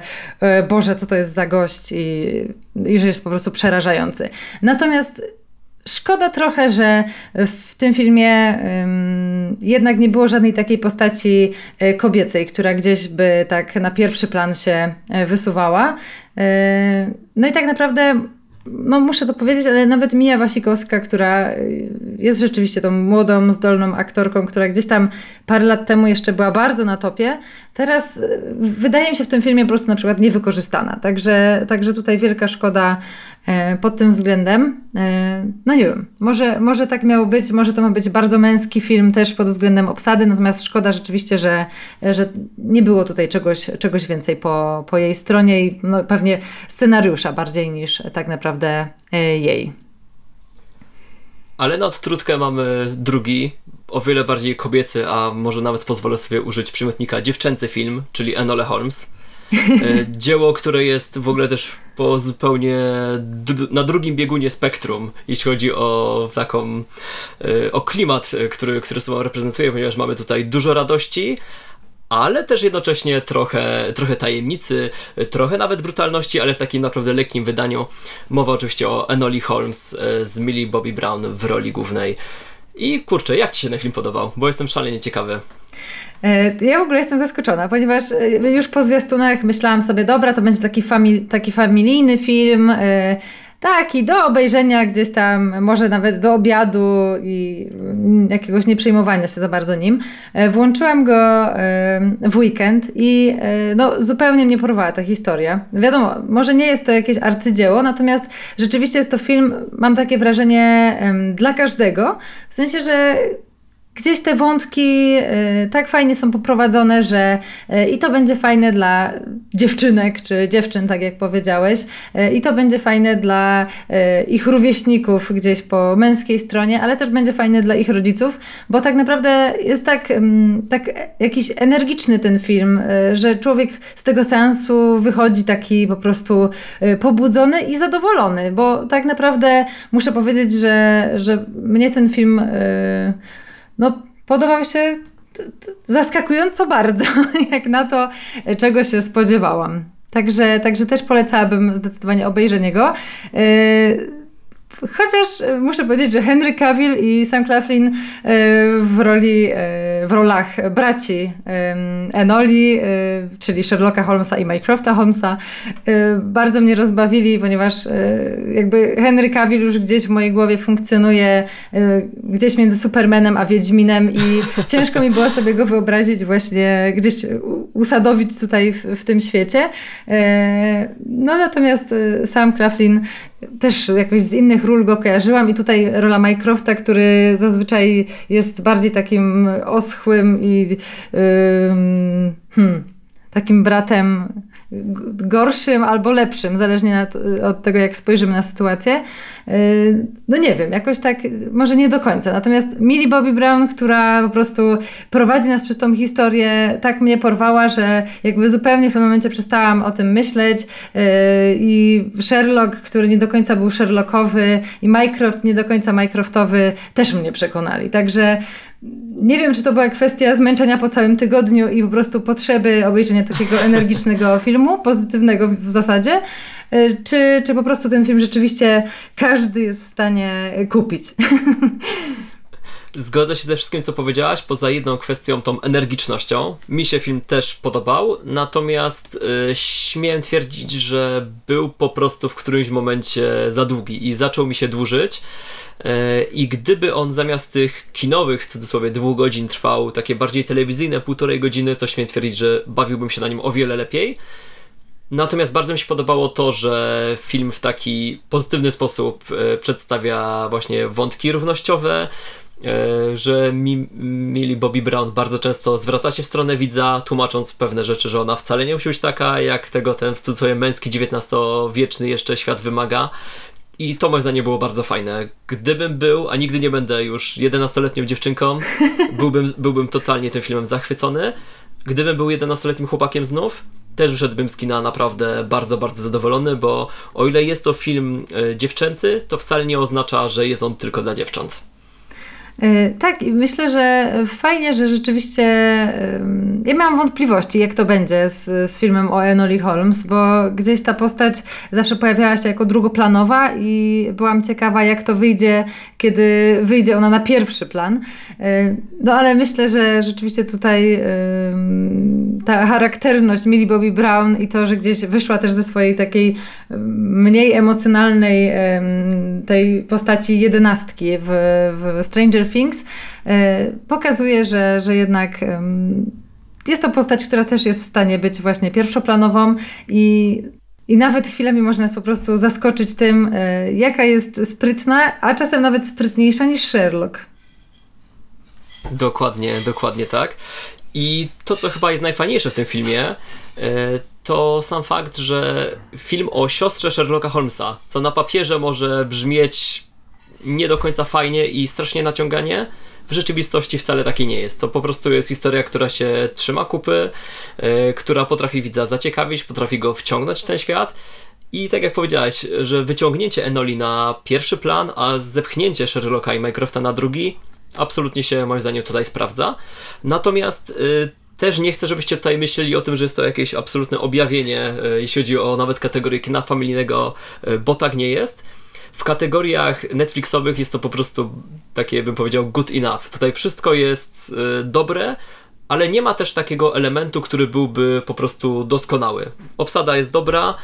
Boże, co to jest za gość i, i że jest po prostu przerażający. Natomiast Szkoda trochę, że w tym filmie jednak nie było żadnej takiej postaci e, kobiecej, która gdzieś by tak na pierwszy plan się e, wysuwała. E, no i tak naprawdę no muszę to powiedzieć, ale nawet Mija Wasikowska, która jest rzeczywiście tą młodą, zdolną aktorką, która gdzieś tam parę lat temu jeszcze była bardzo na topie, teraz wydaje mi się w tym filmie po prostu na przykład niewykorzystana. Także, także tutaj wielka szkoda E, pod tym względem. E, no nie wiem, może, może tak miało być, może to ma być bardzo męski film też pod względem obsady, natomiast szkoda rzeczywiście, że, że nie było tutaj czegoś, czegoś więcej po, po jej stronie i no, pewnie scenariusza bardziej niż tak naprawdę e, jej. Ale na odtrutkę mamy drugi, o wiele bardziej kobiecy, a może nawet pozwolę sobie użyć przymiotnika dziewczęcy film, czyli Enola Holmes E, dzieło, które jest w ogóle też po zupełnie na drugim biegunie spektrum, jeśli chodzi o taką, e, o klimat, który, który sobą reprezentuje, ponieważ mamy tutaj dużo radości, ale też jednocześnie trochę, trochę tajemnicy, trochę nawet brutalności, ale w takim naprawdę lekkim wydaniu. Mowa oczywiście o Enoli Holmes z Millie Bobby Brown w roli głównej. I kurczę, jak Ci się ten film podobał? Bo jestem szalenie ciekawy. E, ja w ogóle jestem zaskoczona, ponieważ e, już po zwiastunach myślałam sobie, dobra, to będzie taki, famili taki familijny film, e, taki do obejrzenia gdzieś tam, może nawet do obiadu i jakiegoś nieprzejmowania się za bardzo nim. Włączyłam go w weekend i no, zupełnie mnie porwała ta historia. Wiadomo, może nie jest to jakieś arcydzieło, natomiast rzeczywiście jest to film, mam takie wrażenie, dla każdego, w sensie, że gdzieś te wątki y, tak fajnie są poprowadzone, że y, i to będzie fajne dla dziewczynek czy dziewczyn, tak jak powiedziałeś, y, i to będzie fajne dla ich rówieśników gdzieś po męskiej stronie, ale też będzie fajne dla ich rodziców, bo tak naprawdę jest tak, mm, tak jakiś energiczny ten film, że człowiek z tego seansu wychodzi taki po prostu pobudzony i zadowolony, bo tak naprawdę muszę powiedzieć, że, że mnie ten film no, podobał się zaskakująco bardzo, jak na to, czego się spodziewałam. Także, także też polecałabym zdecydowanie obejrzenie go. Yy, Chociaż e, muszę powiedzieć, że Henry Cavill i Sam Claflin e, w roli, e, w rolach braci Enoli, czyli Sherlocka Holmesa i Mycrofta Holmesa, bardzo mnie rozbawili, ponieważ jakby Henry Cavill już gdzieś w mojej głowie funkcjonuje gdzieś między Supermanem a Wiedźminem i ciężko mi było sobie go wyobrazić właśnie gdzieś usadowić tutaj w, w tym świecie. No natomiast Sam Claflin też jakoś z innych ról go kojarzyłam i tutaj rola Mycrofta, który zazwyczaj jest bardziej takim oschłym i yy, hmm, takim bratem gorszym albo lepszym, zależnie od tego, jak spojrzymy na sytuację. Y, no nie wiem, jakoś tak, może nie do końca. Natomiast Millie Bobby Brown, która po prostu prowadzi nas przez tą historię, tak mnie porwała, że jakby zupełnie w pewnym momencie przestałam o tym myśleć. Y, I Sherlock, który nie do końca był Sherlockowy, i Mycroft nie do końca Mycroftowy, też mnie przekonali. Także nie wiem, czy to była kwestia zmęczenia po całym tygodniu i po prostu potrzeby obejrzenia takiego energicznego filmu, pozytywnego w zasadzie, y, czy, czy po prostu ten film rzeczywiście każdy jest w stanie kupić. Zgodzę się ze wszystkim, co powiedziałaś, poza jedną kwestią, tą energicznością. Mi się film też podobał, natomiast yy, śmiem twierdzić, że był po prostu w którymś momencie za długi i zaczął mi się dłużyć. E, I gdyby on zamiast tych kinowych, w cudzysłowie, dwóch godzin trwał takie bardziej telewizyjne, półtorej godziny, to śmiem twierdzić, że bawiłbym się na nim o wiele lepiej. Natomiast bardzo mi się podobało to, że film w taki pozytywny sposób e, przedstawia właśnie wątki równościowe, e, że Millie Bobby Brown bardzo często zwraca się w stronę widza, tłumacząc pewne rzeczy, że ona wcale nie musi być taka, jak tego ten w cudzysłowie męski XIX-wieczny jeszcze świat wymaga. I to moim zdaniem było bardzo fajne. Gdybym był, a nigdy nie będę już 11-letnią dziewczynką, byłbym, byłbym totalnie tym filmem zachwycony. Gdybym był 11-letnim chłopakiem znów, też wyszedłbym z kina naprawdę bardzo, bardzo zadowolony, bo o ile jest to film e, dziewczęcy, to wcale nie oznacza, że jest on tylko dla dziewcząt. E, tak, myślę, że fajnie, że rzeczywiście. Ja miałam wątpliwości, jak to będzie z, z filmem o Enoli Holmes, bo gdzieś ta postać zawsze pojawiała się jako drugoplanowa i byłam ciekawa, jak to wyjdzie, kiedy wyjdzie ona na pierwszy plan. E, no ale myślę, że rzeczywiście tutaj ta charakterność Millie Bobby Brown i to, że gdzieś wyszła też ze swojej takiej mniej emocjonalnej tej postaci jedenastki w, w Stranger Things, e, pokazuje, że, że jednak jest to postać, która też jest w stanie być właśnie pierwszoplanową i i nawet chwilami można nas po prostu zaskoczyć tym, e, jaka jest sprytna, a czasem nawet sprytniejsza niż Sherlock. Dokładnie, dokładnie tak. I to, co chyba jest najfajniejsze w tym filmie, e, to sam fakt, że film o siostrze Sherlocka Holmesa, co na papierze może brzmieć nie do końca fajnie i strasznie naciąganie, w rzeczywistości wcale takie nie jest. To po prostu jest historia, która się trzyma kupy, yy, która potrafi widza zaciekawić, potrafi go wciągnąć w ten świat. I tak jak powiedziałeś, że wyciągnięcie Enoli na pierwszy plan, a zepchnięcie Sherlocka i Mycrofta na drugi, absolutnie się moim zdaniem tutaj sprawdza. Natomiast yy, też nie chcę, żebyście tutaj myśleli o tym, że jest to jakieś absolutne objawienie, yy, jeśli chodzi o nawet kategorię kina familijnego, bo tak nie jest w kategoriach Netflixowych jest to po prostu takie, bym powiedział, good enough. Tutaj wszystko jest y, dobre, ale nie ma też takiego elementu, który byłby po prostu doskonały. Obsada jest dobra,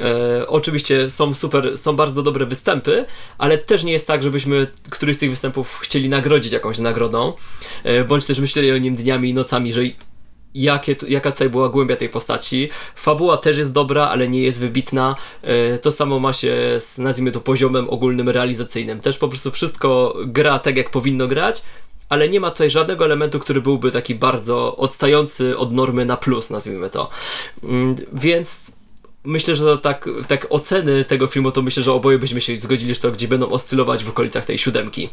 e, oczywiście są super, są bardzo dobre występy, ale też nie jest tak, żebyśmy któryś z tych występów chcieli nagrodzić jakąś nagrodą, e, bądź też myśleli o nim dniami i nocami, że jakie, jaka tutaj była głębia tej postaci. Fabuła też jest dobra, ale nie jest wybitna. E, to samo ma się z, nazwijmy to, poziomem ogólnym realizacyjnym. Też po prostu wszystko gra tak, jak powinno grać, ale nie ma tutaj żadnego elementu, który byłby taki bardzo odstający od normy na plus, nazwijmy to. Mm, więc myślę, że tak, tak oceny tego filmu, to myślę, że oboje byśmy się zgodzili, że to gdzie będą oscylować w okolicach tej siódemki.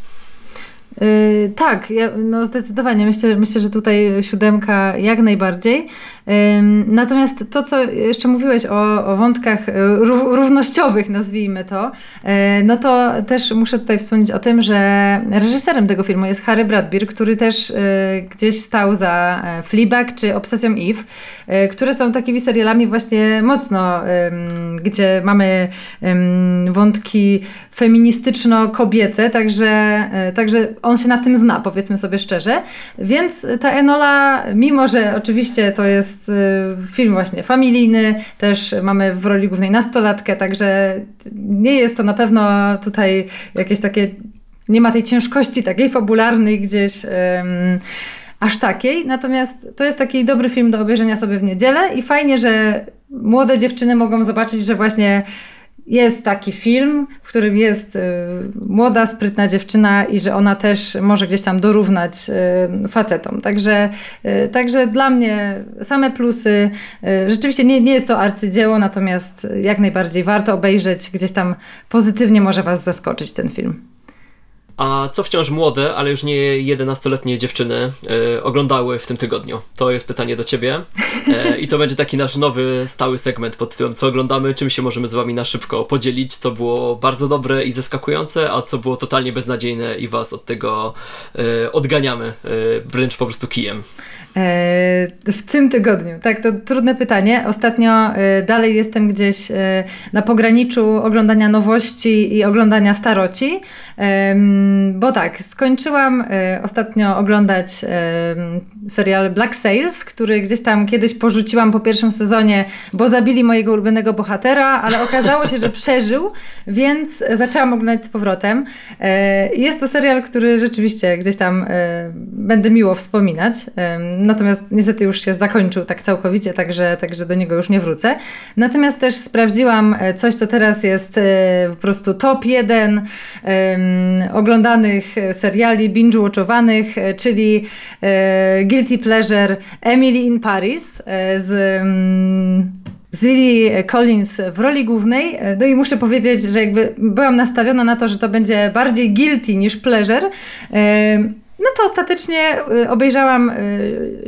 Yy, tak, ja, no zdecydowanie. Myślę, myślę, że tutaj siódemka jak najbardziej. Yy, natomiast to, co jeszcze mówiłeś o, o wątkach y, równościowych, nazwijmy to, yy, no to też muszę tutaj wspomnieć o tym, że reżyserem tego filmu jest Harry Bradbeer, który też y, gdzieś stał za e, Fleabag czy Obsesją Eve, y, które są takimi serialami właśnie mocno, gdzie mamy wątki feministyczno-kobiece, także, e, także on się na tym zna, powiedzmy sobie szczerze. Więc ta Enola, mimo że oczywiście to jest y, film właśnie familijny, też mamy w roli głównej nastolatkę, także nie jest to na pewno tutaj jakieś takie, nie ma tej ciężkości takiej fabularnej gdzieś. Um, aż takiej. Natomiast to jest taki dobry film do obejrzenia sobie w niedzielę i fajnie, że młode dziewczyny mogą zobaczyć, że właśnie jest taki film, w którym jest y, młoda, sprytna dziewczyna i że ona też może gdzieś tam dorównać y, facetom. Także, y, także dla mnie same plusy. Rzeczywiście nie, nie jest to arcydzieło, natomiast jak najbardziej warto obejrzeć. Gdzieś tam pozytywnie może Was zaskoczyć ten film. A co wciąż młode, ale już nie 11-letnie dziewczyny e, oglądały w tym tygodniu? To jest pytanie do ciebie. E, I to będzie taki nasz nowy, stały segment pod tytułem Co oglądamy, czym się możemy z wami na szybko podzielić, co było bardzo dobre i zaskakujące, a co było totalnie beznadziejne i was od tego e, odganiamy, e, wręcz po prostu kijem. E, w tym tygodniu? Tak, to trudne pytanie. Ostatnio e, dalej jestem gdzieś e, na pograniczu oglądania nowości i oglądania staroci, bo tak, skończyłam ostatnio oglądać serial Black Sails, który gdzieś tam kiedyś porzuciłam po pierwszym sezonie, bo zabili mojego ulubionego bohatera, ale okazało się, że przeżył, więc zaczęłam oglądać z powrotem. Jest to serial, który rzeczywiście gdzieś tam będę miło wspominać natomiast niestety już się zakończył tak całkowicie, także, także do niego już nie wrócę. Natomiast też sprawdziłam e, coś, co teraz jest e, po prostu top jeden oglądanych seriali, binge-watchowanych, e, czyli Guilty Pleasure Emily in Paris z... Um, z Lily Collins w roli głównej. No i muszę powiedzieć, że jakby byłam nastawiona na to, że to będzie bardziej guilty niż pleasure. No to ostatecznie y, obejrzałam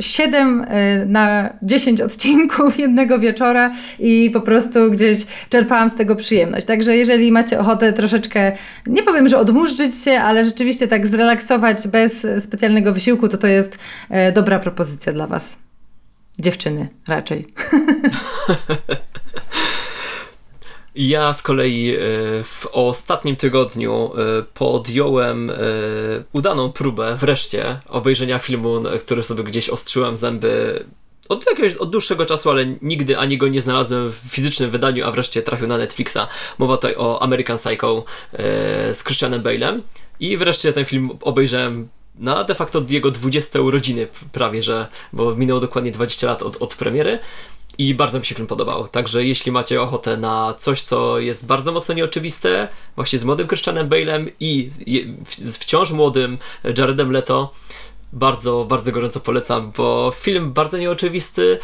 7 y, y, na 10 odcinków jednego wieczora i po prostu gdzieś czerpałam z tego przyjemność. Także jeżeli macie ochotę troszeczkę, nie powiem, że odmurzyć się, ale rzeczywiście tak zrelaksować bez specjalnego wysiłku, to to jest dobra propozycja dla Was. Dziewczyny raczej. Ja z kolei e, w ostatnim tygodniu e, podjąłem e, udaną próbę wreszcie obejrzenia filmu, który sobie gdzieś ostrzyłem zęby od jakiegoś od dłuższego czasu, ale nigdy ani go nie znalazłem w fizycznym wydaniu, a wreszcie trafił na Netflixa. Mowa tutaj o American Psycho z Christianem Bale'em i wreszcie ten film obejrzałem na de facto jego 20 urodziny prawie, że, bo minęło dokładnie 20 lat od, od premiery. I bardzo mi się film podobał. Także jeśli macie ochotę na coś, co jest bardzo mocno nieoczywiste, właśnie z młodym Christianem Bale'em i z wciąż młodym Jaredem Leto, bardzo, bardzo gorąco polecam, bo film bardzo nieoczywisty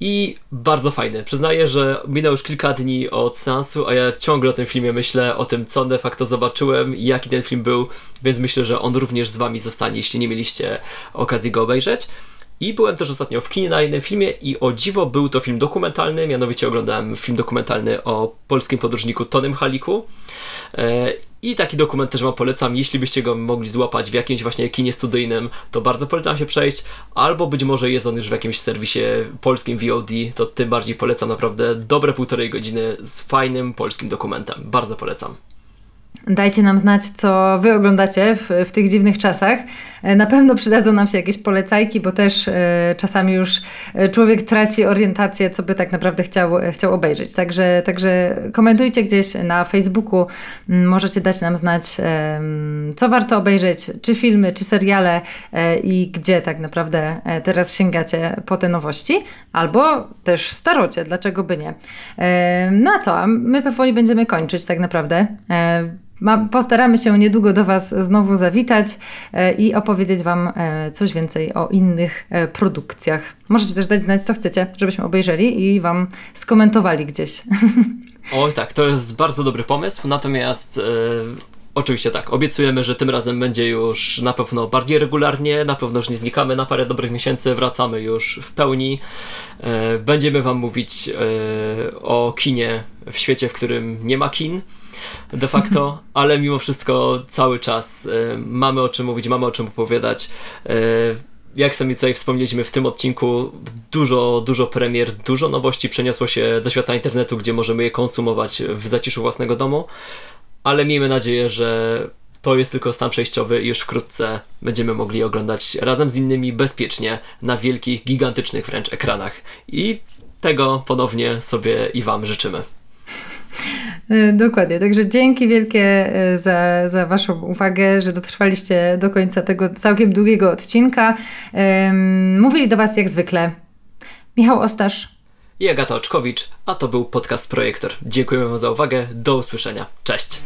i bardzo fajny. Przyznaję, że minęło już kilka dni od seansu, a ja ciągle o tym filmie myślę, o tym, co de facto zobaczyłem, jaki ten film był, więc myślę, że on również z wami zostanie, jeśli nie mieliście okazji go obejrzeć. I byłem też ostatnio w kinie na jednym filmie i o dziwo był to film dokumentalny, mianowicie oglądałem film dokumentalny o polskim podróżniku Tonym Haliku. E, I taki dokument też Wam polecam, jeśli byście go mogli złapać w jakimś właśnie kinie studyjnym, to bardzo polecam się przejść, albo być może jest on już w jakimś serwisie polskim VOD, to tym bardziej polecam naprawdę dobre półtorej godziny z fajnym polskim dokumentem. Bardzo polecam. Dajcie nam znać, co wy oglądacie w, w tych dziwnych czasach. E, na pewno przydadzą nam się jakieś polecajki, bo też e, czasami już e, człowiek traci orientację, co by tak naprawdę chciał, chciał obejrzeć. Także, także komentujcie gdzieś na Facebooku. M, Możecie dać nam znać, co warto obejrzeć, czy filmy, czy seriale i gdzie tak naprawdę teraz sięgacie po te nowości, albo też starocie, dlaczego by nie. No a co, my powoli będziemy kończyć tak naprawdę. Postaramy się niedługo do Was znowu zawitać e, i opowiedzieć Wam e, coś więcej o innych e, produkcjach. Możecie też dać znać, co chcecie, żebyśmy obejrzeli i Wam skomentowali gdzieś. Oj tak, to jest bardzo dobry pomysł, natomiast e, oczywiście tak, obiecujemy, że tym razem będzie już na pewno bardziej regularnie, na pewno już nie znikamy na parę dobrych miesięcy, wracamy już w pełni. Będziemy Wam mówić o kinie w świecie, w którym nie ma kin de facto, ale mimo wszystko cały czas e, mamy o czym mówić, mamy o czym opowiadać. E, jak sami tutaj wspomnieliśmy w tym odcinku, dużo, dużo premier, dużo nowości przeniosło się do świata internetu, gdzie możemy je konsumować w zaciszu własnego domu, ale miejmy nadzieję, że to jest tylko stan przejściowy i już wkrótce będziemy mogli oglądać razem z innymi bezpiecznie na wielkich, gigantycznych wręcz ekranach. I tego ponownie sobie i Wam życzymy. E, Dokładnie, także dzięki wielkie e, za, za Waszą uwagę, że dotrwaliście do końca tego całkiem długiego odcinka. Mówili do Was jak zwykle Michał Ostasz. I Agata Oczkowicz, a to był podcast Projektor. Dziękujemy Wam za uwagę, do usłyszenia. Cześć!